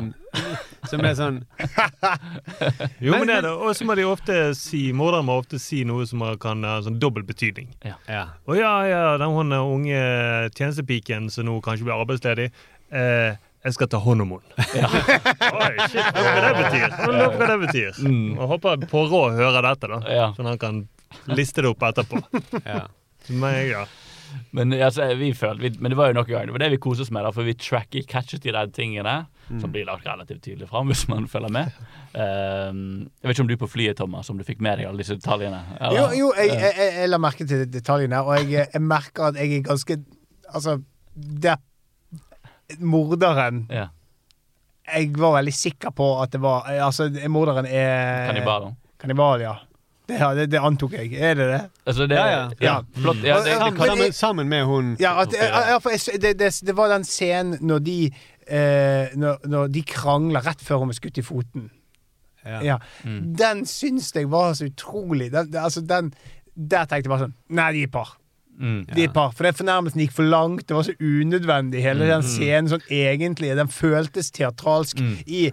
Som er sånn [LAUGHS] Jo, men det er det. Og så må de ofte si Morderen må ofte si noe som kan ha sånn dobbel betydning. Ja. Ja. Å ja, ja, den hun er unge tjenestepiken som nå kanskje blir arbeidsledig. Eh, jeg skal ta hånd om henne. [LAUGHS] Oi, shit, hva det betyr. Lurer på hva det betyr. Og håper Poirot hører dette, da. Ja. Sånn han kan liste det opp etterpå. ja. Men ja. Men, altså, vi følte, vi, men det var jo nok en gang Det var det vi koste oss med, da, for vi tracker catchet de der tingene. Som blir lagt relativt tydelig fram hvis man følger med. Um, jeg vet ikke om du på flyet, Thomas, om du fikk med deg alle disse detaljene? eller? Jo, jo jeg, jeg, jeg, jeg la merke til detaljene, og jeg, jeg merker at jeg er ganske Altså, det Morderen Ja. Jeg var veldig sikker på at det var Altså, morderen er Kannibalen. Kannibal, ja. Det, ja, det, det antok jeg. Er det det? Altså, det, Ja, ja, ja. flott. Ja, det, det, Sammen, sammen, sammen med hun Ja, at, ja, for jeg, det, det, det var den scenen når de eh, når, når de krangler rett før hun ble skutt i foten. Ja. Ja. Den syns jeg var så utrolig den, det- altså, den, Der tenkte jeg bare sånn Nei, de er par. mm, De er par. For den fornærmelsen gikk for langt. Det var så unødvendig, hele den scenen sånn egentlig. Den føltes teatralsk i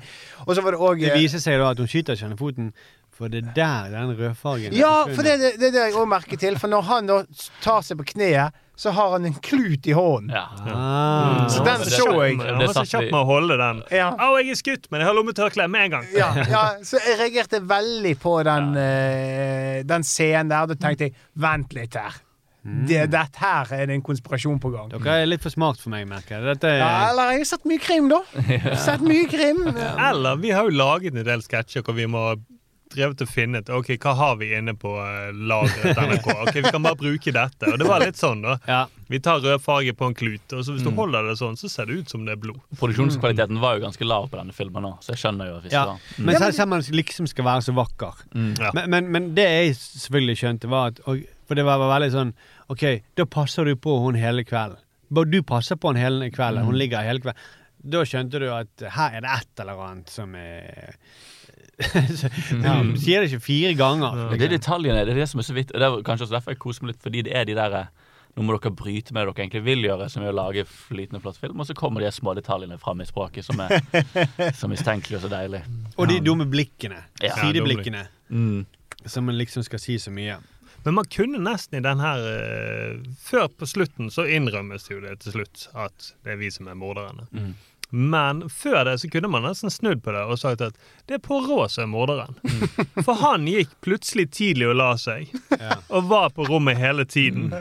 Og så var det òg Det viser seg da at hun skyter ikke henne i foten, for det er der den rødfargen er Ja, for det er det, det, er det jeg òg merker til. For når han da tar seg på kneet, så har han en klut i hånden. ja. Ah. Så den så jeg. Han var så kjapt kjapp med å holde den. Ja. Au, jeg er skutt, men jeg har lommetørkle med en gang. Ja, [LAUGHS] ja, så jeg reagerte veldig på den, uh, den scenen der. Da tenkte jeg vent litt her. Det, dette her er det en konspirasjon på gang. Dere er litt for smart for meg, merker jeg. Dette er Ja, eller jeg har sett mye krim, da. [LAUGHS] Sett mye krim. Eller vi har jo laget en del sketsjer hvor vi må drevet og finnet Ok, hva har vi inne på eh, lageret NRK. Ok, Vi kan bare bruke dette. Og det var litt sånn, da. Ja. Vi tar rød farge på en klut, og så hvis du holder det sånn, så ser det ut som det er blod. Produksjonskvaliteten var jo ganske lav på denne filmen òg, så jeg skjønner jo hvis Ja, det var mm. men selv om man liksom skal være så vakker. Ja. Men, men, men det jeg selvfølgelig skjønte, var at og, For det var, var veldig sånn OK, da passer du på hun hele kvelden. Bare du passer på henne hele kvelden. Hun ligger hele kvelden. Da skjønte du at her er det et eller annet som er [LAUGHS] ja, du sier det ikke fire ganger. Men Det er detaljene, det er det som er så vidt. Og det er kanskje også derfor jeg koser meg litt, fordi det er de der Nå må dere bryte med det dere egentlig vil gjøre, som er å lage flytende flott film, og så kommer de små detaljene fram i språket, som er [LAUGHS] så mistenkelig og så deilig. Og de dumme blikkene. Ja. Sideblikkene. Mm. Som liksom skal si så mye. Men man kunne nesten i den her uh, Før på slutten så innrømmes jo det til slutt at det er vi som er morderne. Mm. Men før det så kunne man nesten snudd på det og sagt at det er Poirot som er morderen. For han gikk plutselig tidlig og la seg, og var på rommet hele tiden.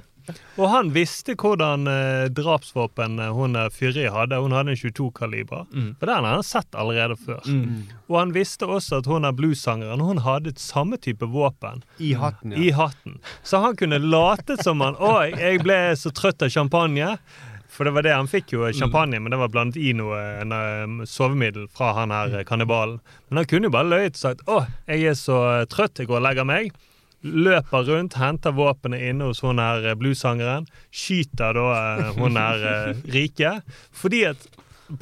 Og han visste hvordan eh, drapsvåpen eh, hun eh, Fyri hadde. Hun hadde en 22-kaliber. For den har han sett allerede før. Og han visste også at hun er bluessangeren. Hun hadde et samme type våpen I hatten, ja. i hatten. Så han kunne latet som han Å, jeg ble så trøtt av champagne. For det var det han fikk jo champagne, men det var blandet i noe en, um, sovemiddel fra han her eh, kannibalen. Men han kunne jo bare løyet og sagt å, jeg er så eh, trøtt, jeg går og legger meg. Løper rundt, henter våpenet inne hos hun her bluesangeren. Skyter da eh, hun her uh, [LAUGHS] rike. Fordi at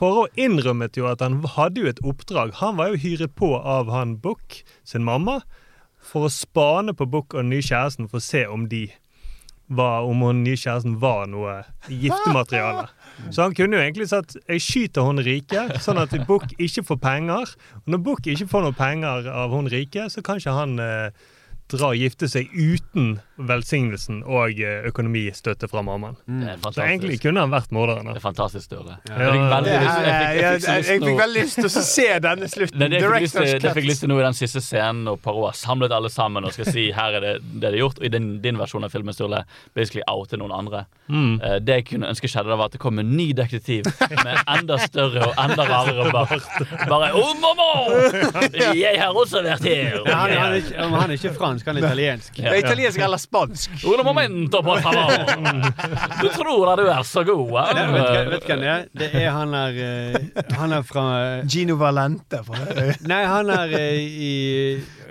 Poirot innrømmet jo at han hadde jo et oppdrag. Han var jo hyret på av han Buck sin mamma for å spane på Buck og den nye kjæresten for å se om de var, om hun nye kjæresten var noe giftemateriale. [LAUGHS] Så han kunne jo egentlig sagt jeg skyter hun rike, sånn at Buck ikke får penger. Og når Buck ikke får noe penger av hun rike, så kan ikke han eh, dra og gifte seg uten velsignelsen og eh, økonomistøtte fra mammaen. Det er Så egentlig kunne han vært morderen. Det er fantastisk, Sturle. Ja. Jeg fikk veldig lyst til å se denne slutten. Det det jeg fikk lyst til, Director's det fikk lyst til nå i den siste scenen når Paro har samlet alle sammen og skal si her er det det de er gjort. Og i din, din versjon av filmen Sturle basically oute noen andre. Mm. Uh, det jeg kunne ønske skjedde, da var at det kom en ny detektiv med enda større og enda rarere [LAUGHS] bart. Bare oh, mamma! [LAUGHS] Jeg har også vært her! Ja, han, han, er ikke, han er ikke fransk, han er italiensk. Det er italiensk eller spansk. Un momento, por favor. [LAUGHS] Du tror at du er så god, Nei, eh? vet, du, vet du hvem det er? Det er han er eh, Han er fra Gino Valente. fra- Nei, han er eh, i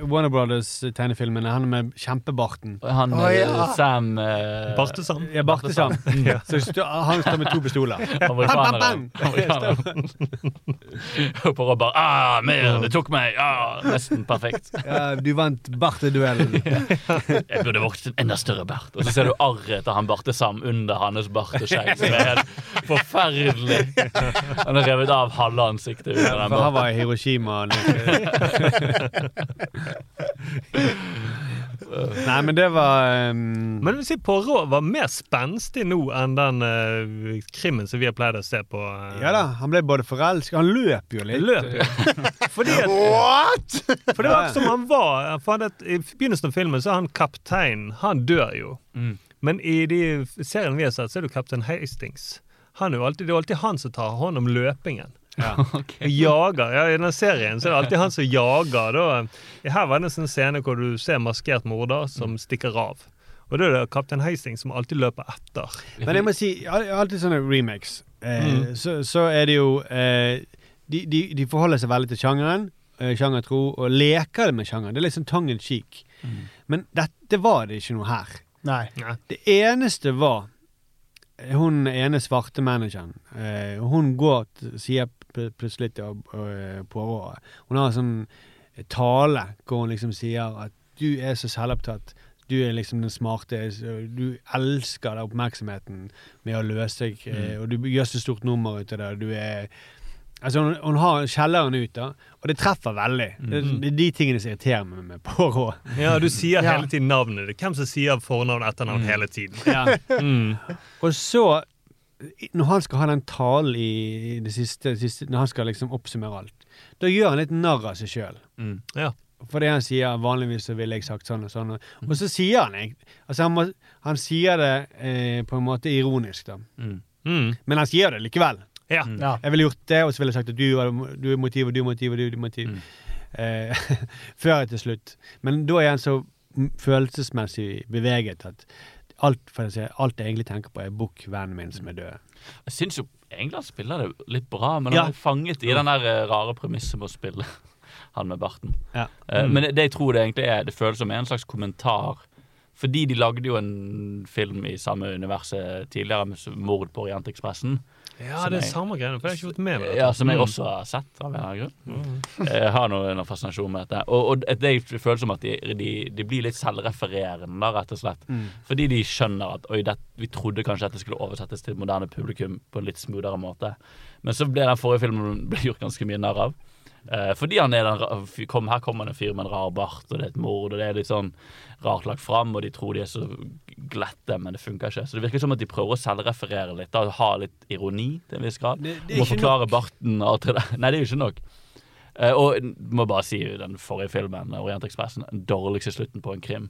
Warner Brothers-tegnefilmene. Han med kjempebarten. Han oh, ja. eh, Sam uh, Bartesam. Ja, Bartesam. [LAUGHS] Så han står med to pistoler. [LAUGHS] Amerikaneren. [LAUGHS] Og Poirot bare ah, mer, det tok meg! Ah, nesten perfekt. Ja, du vant barteduellen. Jeg burde vokst en enda større bart. Og så ser du arret etter han Bartesam under hans barteskjegg, som er helt forferdelig. Han har revet av halve ansiktet under den For han barten. var i Hiroshima. [LAUGHS] Nei, men det var um, Men vil si Poirot var mer spenstig nå enn den uh, krimmen som vi har pleid å se på. Uh... Ja da, han ble både forelsket Han løp jo litt. Løp, jo. [LAUGHS] Fordi at, What?! for det var ikke som han var. For han, I begynnelsen av filmen så er han kaptein. Han dør jo. Mm. Men i de seriene vi har sett, så er det jo kaptein Hastings. Han er jo alltid, det er alltid han som tar hånd om løpingen. Ja. [LAUGHS] Og jager. Ja, I denne serien så er det alltid han som jager. Da. Her var det en sånn scene hvor du ser maskert morder som stikker av. Og da er det kaptein Hastings som alltid løper etter. Men jeg må si, alltid sånne remakes, eh, Mm. så, så er det jo eh, de, de, de forholder seg veldig til sjangeren, eh, sjangertro, og leker det med sjangeren. Det er liksom tongue in cheek. Men dette var det ikke noe her. Nei. Det eneste var hun ene svarte manageren. Eh, hun går til sier plutselig til året. Hun har en sånn tale hvor hun liksom sier at du er så selvopptatt. Du er liksom den smarte. Du elsker den oppmerksomheten med å løse deg, mm. og du gjør så stort nummer ut av det. Du er Altså, hun, hun har kjelleren ut, da, og det treffer veldig. Det, det er de tingene som irriterer meg med Poirot. Ja, du sier Ja. hele tiden navnet. Hvem som sier fornavn og etternavn hele tiden. Ja. Mm. Og så, når han skal ha den talen i det siste, det siste Når han skal liksom oppsummere alt, da gjør han litt narr av seg sjøl. Mm. Ja. Fordi han sier vanligvis så ville jeg sagt sånn og sånn. Og så sier han egentlig Altså, han, må, han sier det eh, på en måte ironisk, da. Mm. Mm. Men han sier det likevel. Ja. Ja. Jeg ville gjort det, og så ville jeg sagt at du, du er motiv, og du er motiv, og du er motiv. Mm. Eh, [LAUGHS] før til slutt. Men da er han så følelsesmessig beveget at alt, si, alt jeg egentlig tenker på, er Bukkvennen min som er død. Jeg syns jo egentlig han spiller det litt bra, men Ja. han er fanget i den der eh, rare premisset med å spille [LAUGHS] han med barten. Ja. Mm. Men det jeg tror det egentlig er, det føles som en slags kommentar. Fordi de lagde jo en film i samme universet tidligere, med 'Mord på Orientekspressen'. Ja, det er jeg- samme greiene, for jeg har ikke fått med meg det. Ja, Som jeg Mm. også har sett, av en eller annen grunn. Jeg har noen, noe fascinasjon med dette. Og, og det jeg føler som at de, de, de blir litt selvrefererende, da, rett og slett. Fordi de skjønner at oi, det, vi trodde kanskje dette skulle oversettes til moderne publikum på en litt smoothere måte. Men så ble den forrige filmen [LAUGHS] ble gjort ganske mye narr av. Eh, fordi han er den, kom, Her kommer det en fyr med en rar bart, og det er et mord, og det er litt sånn rart lagt fram, og de tror de er så glatte, men det funker ikke. Så det virker som at de prøver å selvreferere litt, da, ha litt ironi til en viss grad. Det- det er Må forklare barten og alt det der. Nei, det er jo ikke nok. Uh, og må bare si den forrige filmen, Orientekspressen, den dårligste slutten på en krim.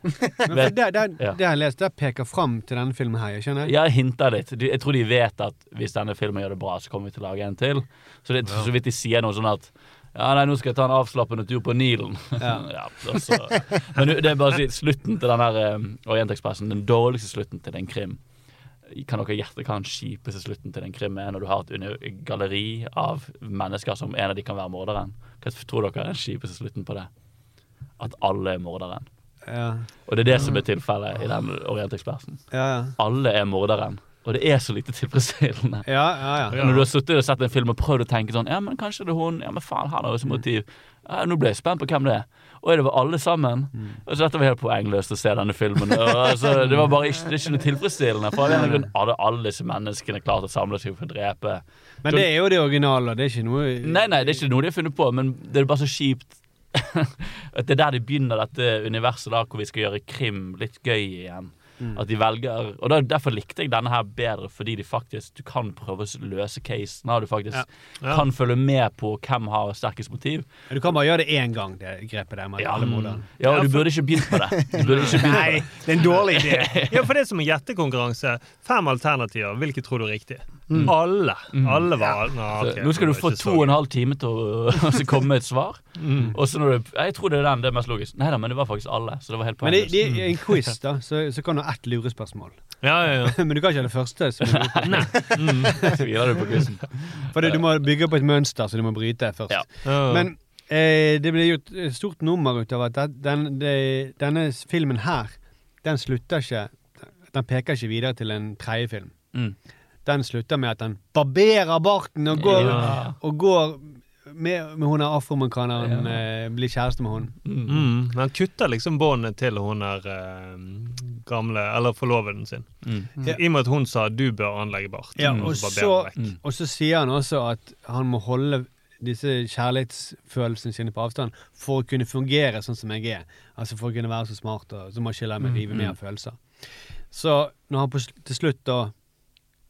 [LAUGHS] Men det, det, ja. det jeg har lest, der peker fram til denne filmen her. skjønner Jeg hinter litt. Jeg tror de vet at hvis denne filmen gjør det bra, så kommer vi til å lage en til. Så det så vidt de sier noe sånn at ja, nei, nå skal jeg ta en avslappende tur på Nilen. [LAUGHS] Ja. altså. Men det er bare å si slutten til den her um, Orientekspressen, den dårligste slutten til den krim. Kan dere gjette hva den kjipeste slutten til den krim er, når du har et galleri av mennesker som en av de kan være morderen? Hva tror dere er den kjipeste slutten på det? At alle er morderen. Ja, Og det er det som er tilfellet i den Orientekspressen. ja, ja. Alle er morderen. Og det er så lite tilfredsstillende. ja, ja, ja. Når du har sittet og sett en film og prøvd å tenke sånn Ja, men kanskje det er hun. Ja, men faen, han har jo som motiv. Ja, nå ble jeg spent på hvem det er. Og er det var alle sammen? Og så dette var helt poengløst å se denne filmen. Og, altså, det var bare ikke, det er ikke noe tilfredsstillende. For av en grunn hadde alle disse menneskene klart å samle seg for å drepe. Men det er jo det originale. Det er ikke noe Nei, nei, det er ikke noe de har funnet på, men det er bare så kjipt [LAUGHS] at det er der de begynner dette universet, da hvor vi skal gjøre krim litt gøy igjen. Mm. At de velger Og da, derfor likte jeg denne her bedre, fordi de faktisk du kan prøve å løse casen. Du faktisk Ja. Ja. kan følge med på hvem har sterkest motiv. Du kan bare gjøre det én gang, det grepet der med Ja. alle moderne. Ja, og du burde ikke begynt på det. Du burde ikke begynt [LAUGHS] Nei, det. det er en dårlig idé. [LAUGHS] Ja, for det er som en gjettekonkurranse. Fem alternativer. Hvilke tror du er riktig? Mm. Alle. Mm. Alle var Nå, okay, nå skal du få to og en halv time til å [LAUGHS] altså, komme med et svar. Mm. Og så når du Jeg tror det er den, det er mest logisk. Nei da, men det var faktisk alle. Så det var helt Men i, i, i en quiz da, så, så kan du ha ett lurespørsmål. [LAUGHS] Ja, ja, ja. [LAUGHS] Men du kan ikke ha det første. Som du, Nei. Mm. Tviler du på quizen? For du må bygge på et mønster, så du må bryte først. Ja. Men eh, det ble gjort et stort nummer ut av at den, det, denne filmen her, den slutter ikke Den peker ikke videre til en tredje film. Mm. Den slutter med at han barberer barten og går, Ja. og går med, med hun er afroamerikaneren, eh, blir kjæreste med hun. Mm. Men han kutter liksom båndet til hun er eh, gamle Eller forloveden sin. Mm. Ja. I og med at hun sa 'du bør anlegge bart'. Ja, Mm, og, så og så sier han også at han må holde disse kjærlighetsfølelsene sine på avstand for å kunne fungere sånn som jeg er. Altså for å kunne være så smart og så må ikke la meg rive med av følelser. Så når han på, til slutt da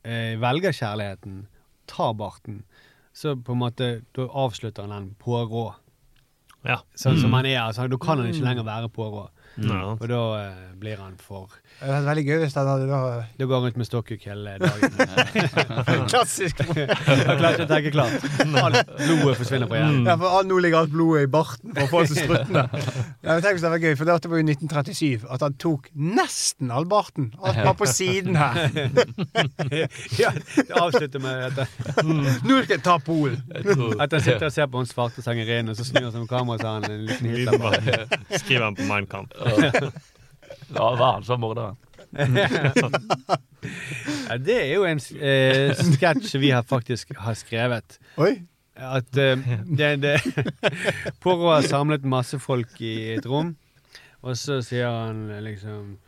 eh, velger kjærligheten, tar barten, så på en måte da avslutter han den Poirot. Ja. Sånn som Mm. han er. Altså, da kan han ikke lenger være Poirot. Ja. Og da eh, blir han for Det hadde vært veldig gøy hvis han hadde da Da går han rundt med stokkuk hele dagen. [LAUGHS] Klassisk. [LAUGHS] Jeg klarer ikke å tenke klart. Alt blodet forsvinner på hjernen. Ja, for nå ligger alt blodet i barten for folk som struttene. [LAUGHS] Ja, men tenk hvis det var gøy, for dette var jo 1937, at han tok nesten all barten. Alt var på siden her. ja, det avslutter med at Nå skal jeg ta Polen! At han sitter og ser på hans svarte sangerinne, og så snur han seg med kameraet og så har han en liten Hitler. Skriver han på Mein Ja, var han som morderen? [LAUGHS] ja, det er jo en eh, sketsj vi har faktisk har skrevet. Oi. At eh, det, det [LAUGHS] Poirot har samlet masse folk i et rom, og så sier han liksom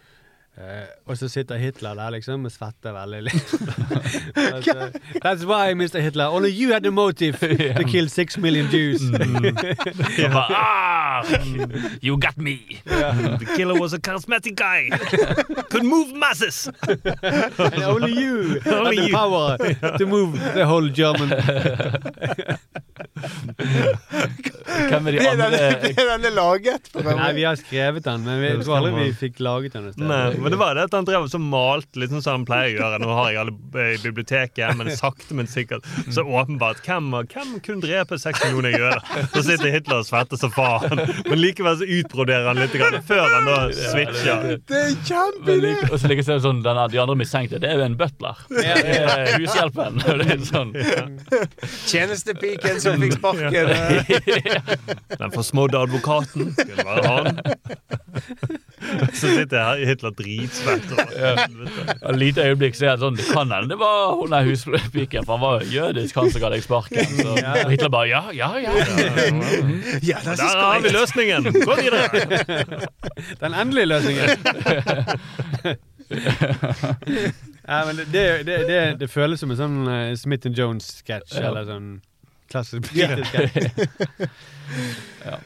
eh, og så sitter Hitler der liksom og svetter veldig. Liksom. [LAUGHS] altså, That's why, Mr. Hitler, only you had the motive [LAUGHS] to kill six million Jews. mm. [LAUGHS] ah, you got me! The killer was a charismatic guy. Could move masses. And only you had Only the power to move the whole German Hvem er de Det andre? er denne laget. Nei, vi har skrevet den, men vi tror aldri vi fikk laget den. Nei, men det var det at han drev og så malte litt sånn som han pleier å gjøre. Nå har jeg alle i biblioteket, men sakte, men sikkert. Så åpenbart. Hvem, hvem kunne drepe seks millioner jøder? Så sitter Hitler og svetter som faen. Men likevel så utbroderer han litt grann, før han da switcher. Det er Men kjempeidé! like- Og så like så er sånn, den, de andre mistenkte, det er jo en butler. Ja. Det er hushjelpen. Det er sånn. Tjenestepiken som fikk sparken. [LAUGHS] Den forsmådde advokaten. Skulle være han. [LAUGHS] Så sitter jeg her i Hitler dritsvett. Ja. Et lite øyeblikk så er det sånn, det kan hende det var hun der huspiken, for han var jødisk, han som ga deg sparken. Så og Hitler bare ja, ja, ja. Ja, det er Der har vi løsningen! Gå videre! [LAUGHS] Den endelige løsningen. [LAUGHS] ja, men det, det, det, det, det føles som en sånn uh, Smith and Jones-sketsj, Ja. eller sånn klassisk sketsj.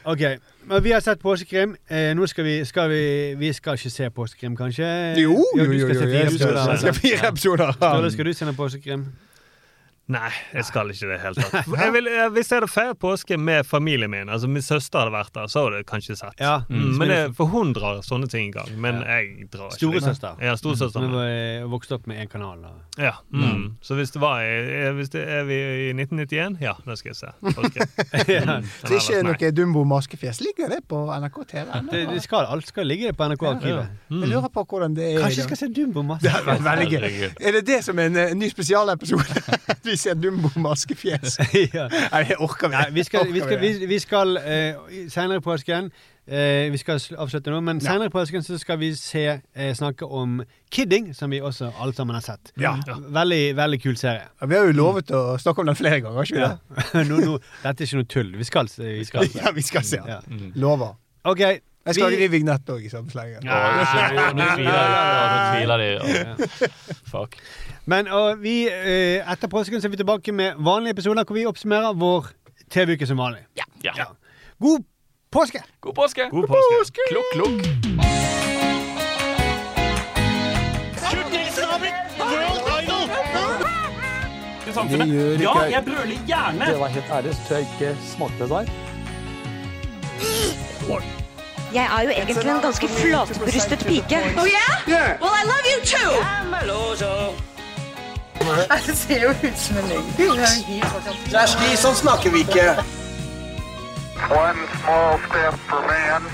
OK. Men vi har sett påskekrim. Eh, nå skal vi, skal vi Vi skal ikke se påskekrim, kanskje? Jo, jo, jo, du jo. skal se jo, fire jo, skal- episoder. Jeg skal fire episoder. ja. skal du se noe påskekrim? Nei, jeg skal ikke det i det hele tatt. [LAUGHS] Jeg vil, hvis jeg hadde feiret påske med familien min, altså min søster hadde vært der, så hadde jeg kanskje sett. Ja. Mm, men det, for hun drar sånne ting i gang. Men jeg drar ikke. Storesøster. Ja, storesøster. Som var- vokste opp med én kanal. Og. Ja. Mm. Så hvis det var hvis det er vi i 1991, ja, da skal jeg se. Påske. [LAUGHS] Ja. Mm. Så ikke noe Dumbo maskefjes. Ligger det på NRK TV? Det, det skal, alt skal ligge på NRK-arkivet. Jeg lurer på hvordan det er. Kanskje jeg skal se Dumbo [LAUGHS] maskefjes. Er det det som er en, en ny spesialepisode? Vi ser Dumbo maskefjes. ja. Nei, jeg orker ikke. vi skal, vi skal, vi, vi skal uh, senere i påsken uh, Vi skal avslutte nå, men senere i påsken så skal vi se, uh, snakke om Kidding, som vi også alle sammen har sett. Ja. Veldig, veldig kul serie. Ja, Vi har jo lovet å snakke om den flere ganger, har ikke vi Ja. det? nå, nå, dette er ikke noe tull. Vi skal se. Vi skal. Ja, vi skal se. Ja. Lover. Okay. Jeg skal vi- lage vignett òg i samme slenge. Nå- tviler de. Fuck. Men og vi, eh, etter påsken så er vi tilbake med vanlige episoder hvor vi oppsummerer vår TV-uke som vanlig. Ja. God Påske! God påske! God påske. Klokk, klokk. Det gjør ikke Ja, jeg. brøler gjerne. Det var helt ærlig, så tror jeg ikke smakte det der. Jeg er jo egentlig en ganske flatbrystet pike. Oh yeah? Well, I love you too. Det ser jo ut som en løgn. Det er Kjersti, sånn snakker vi ikke. One small step for man,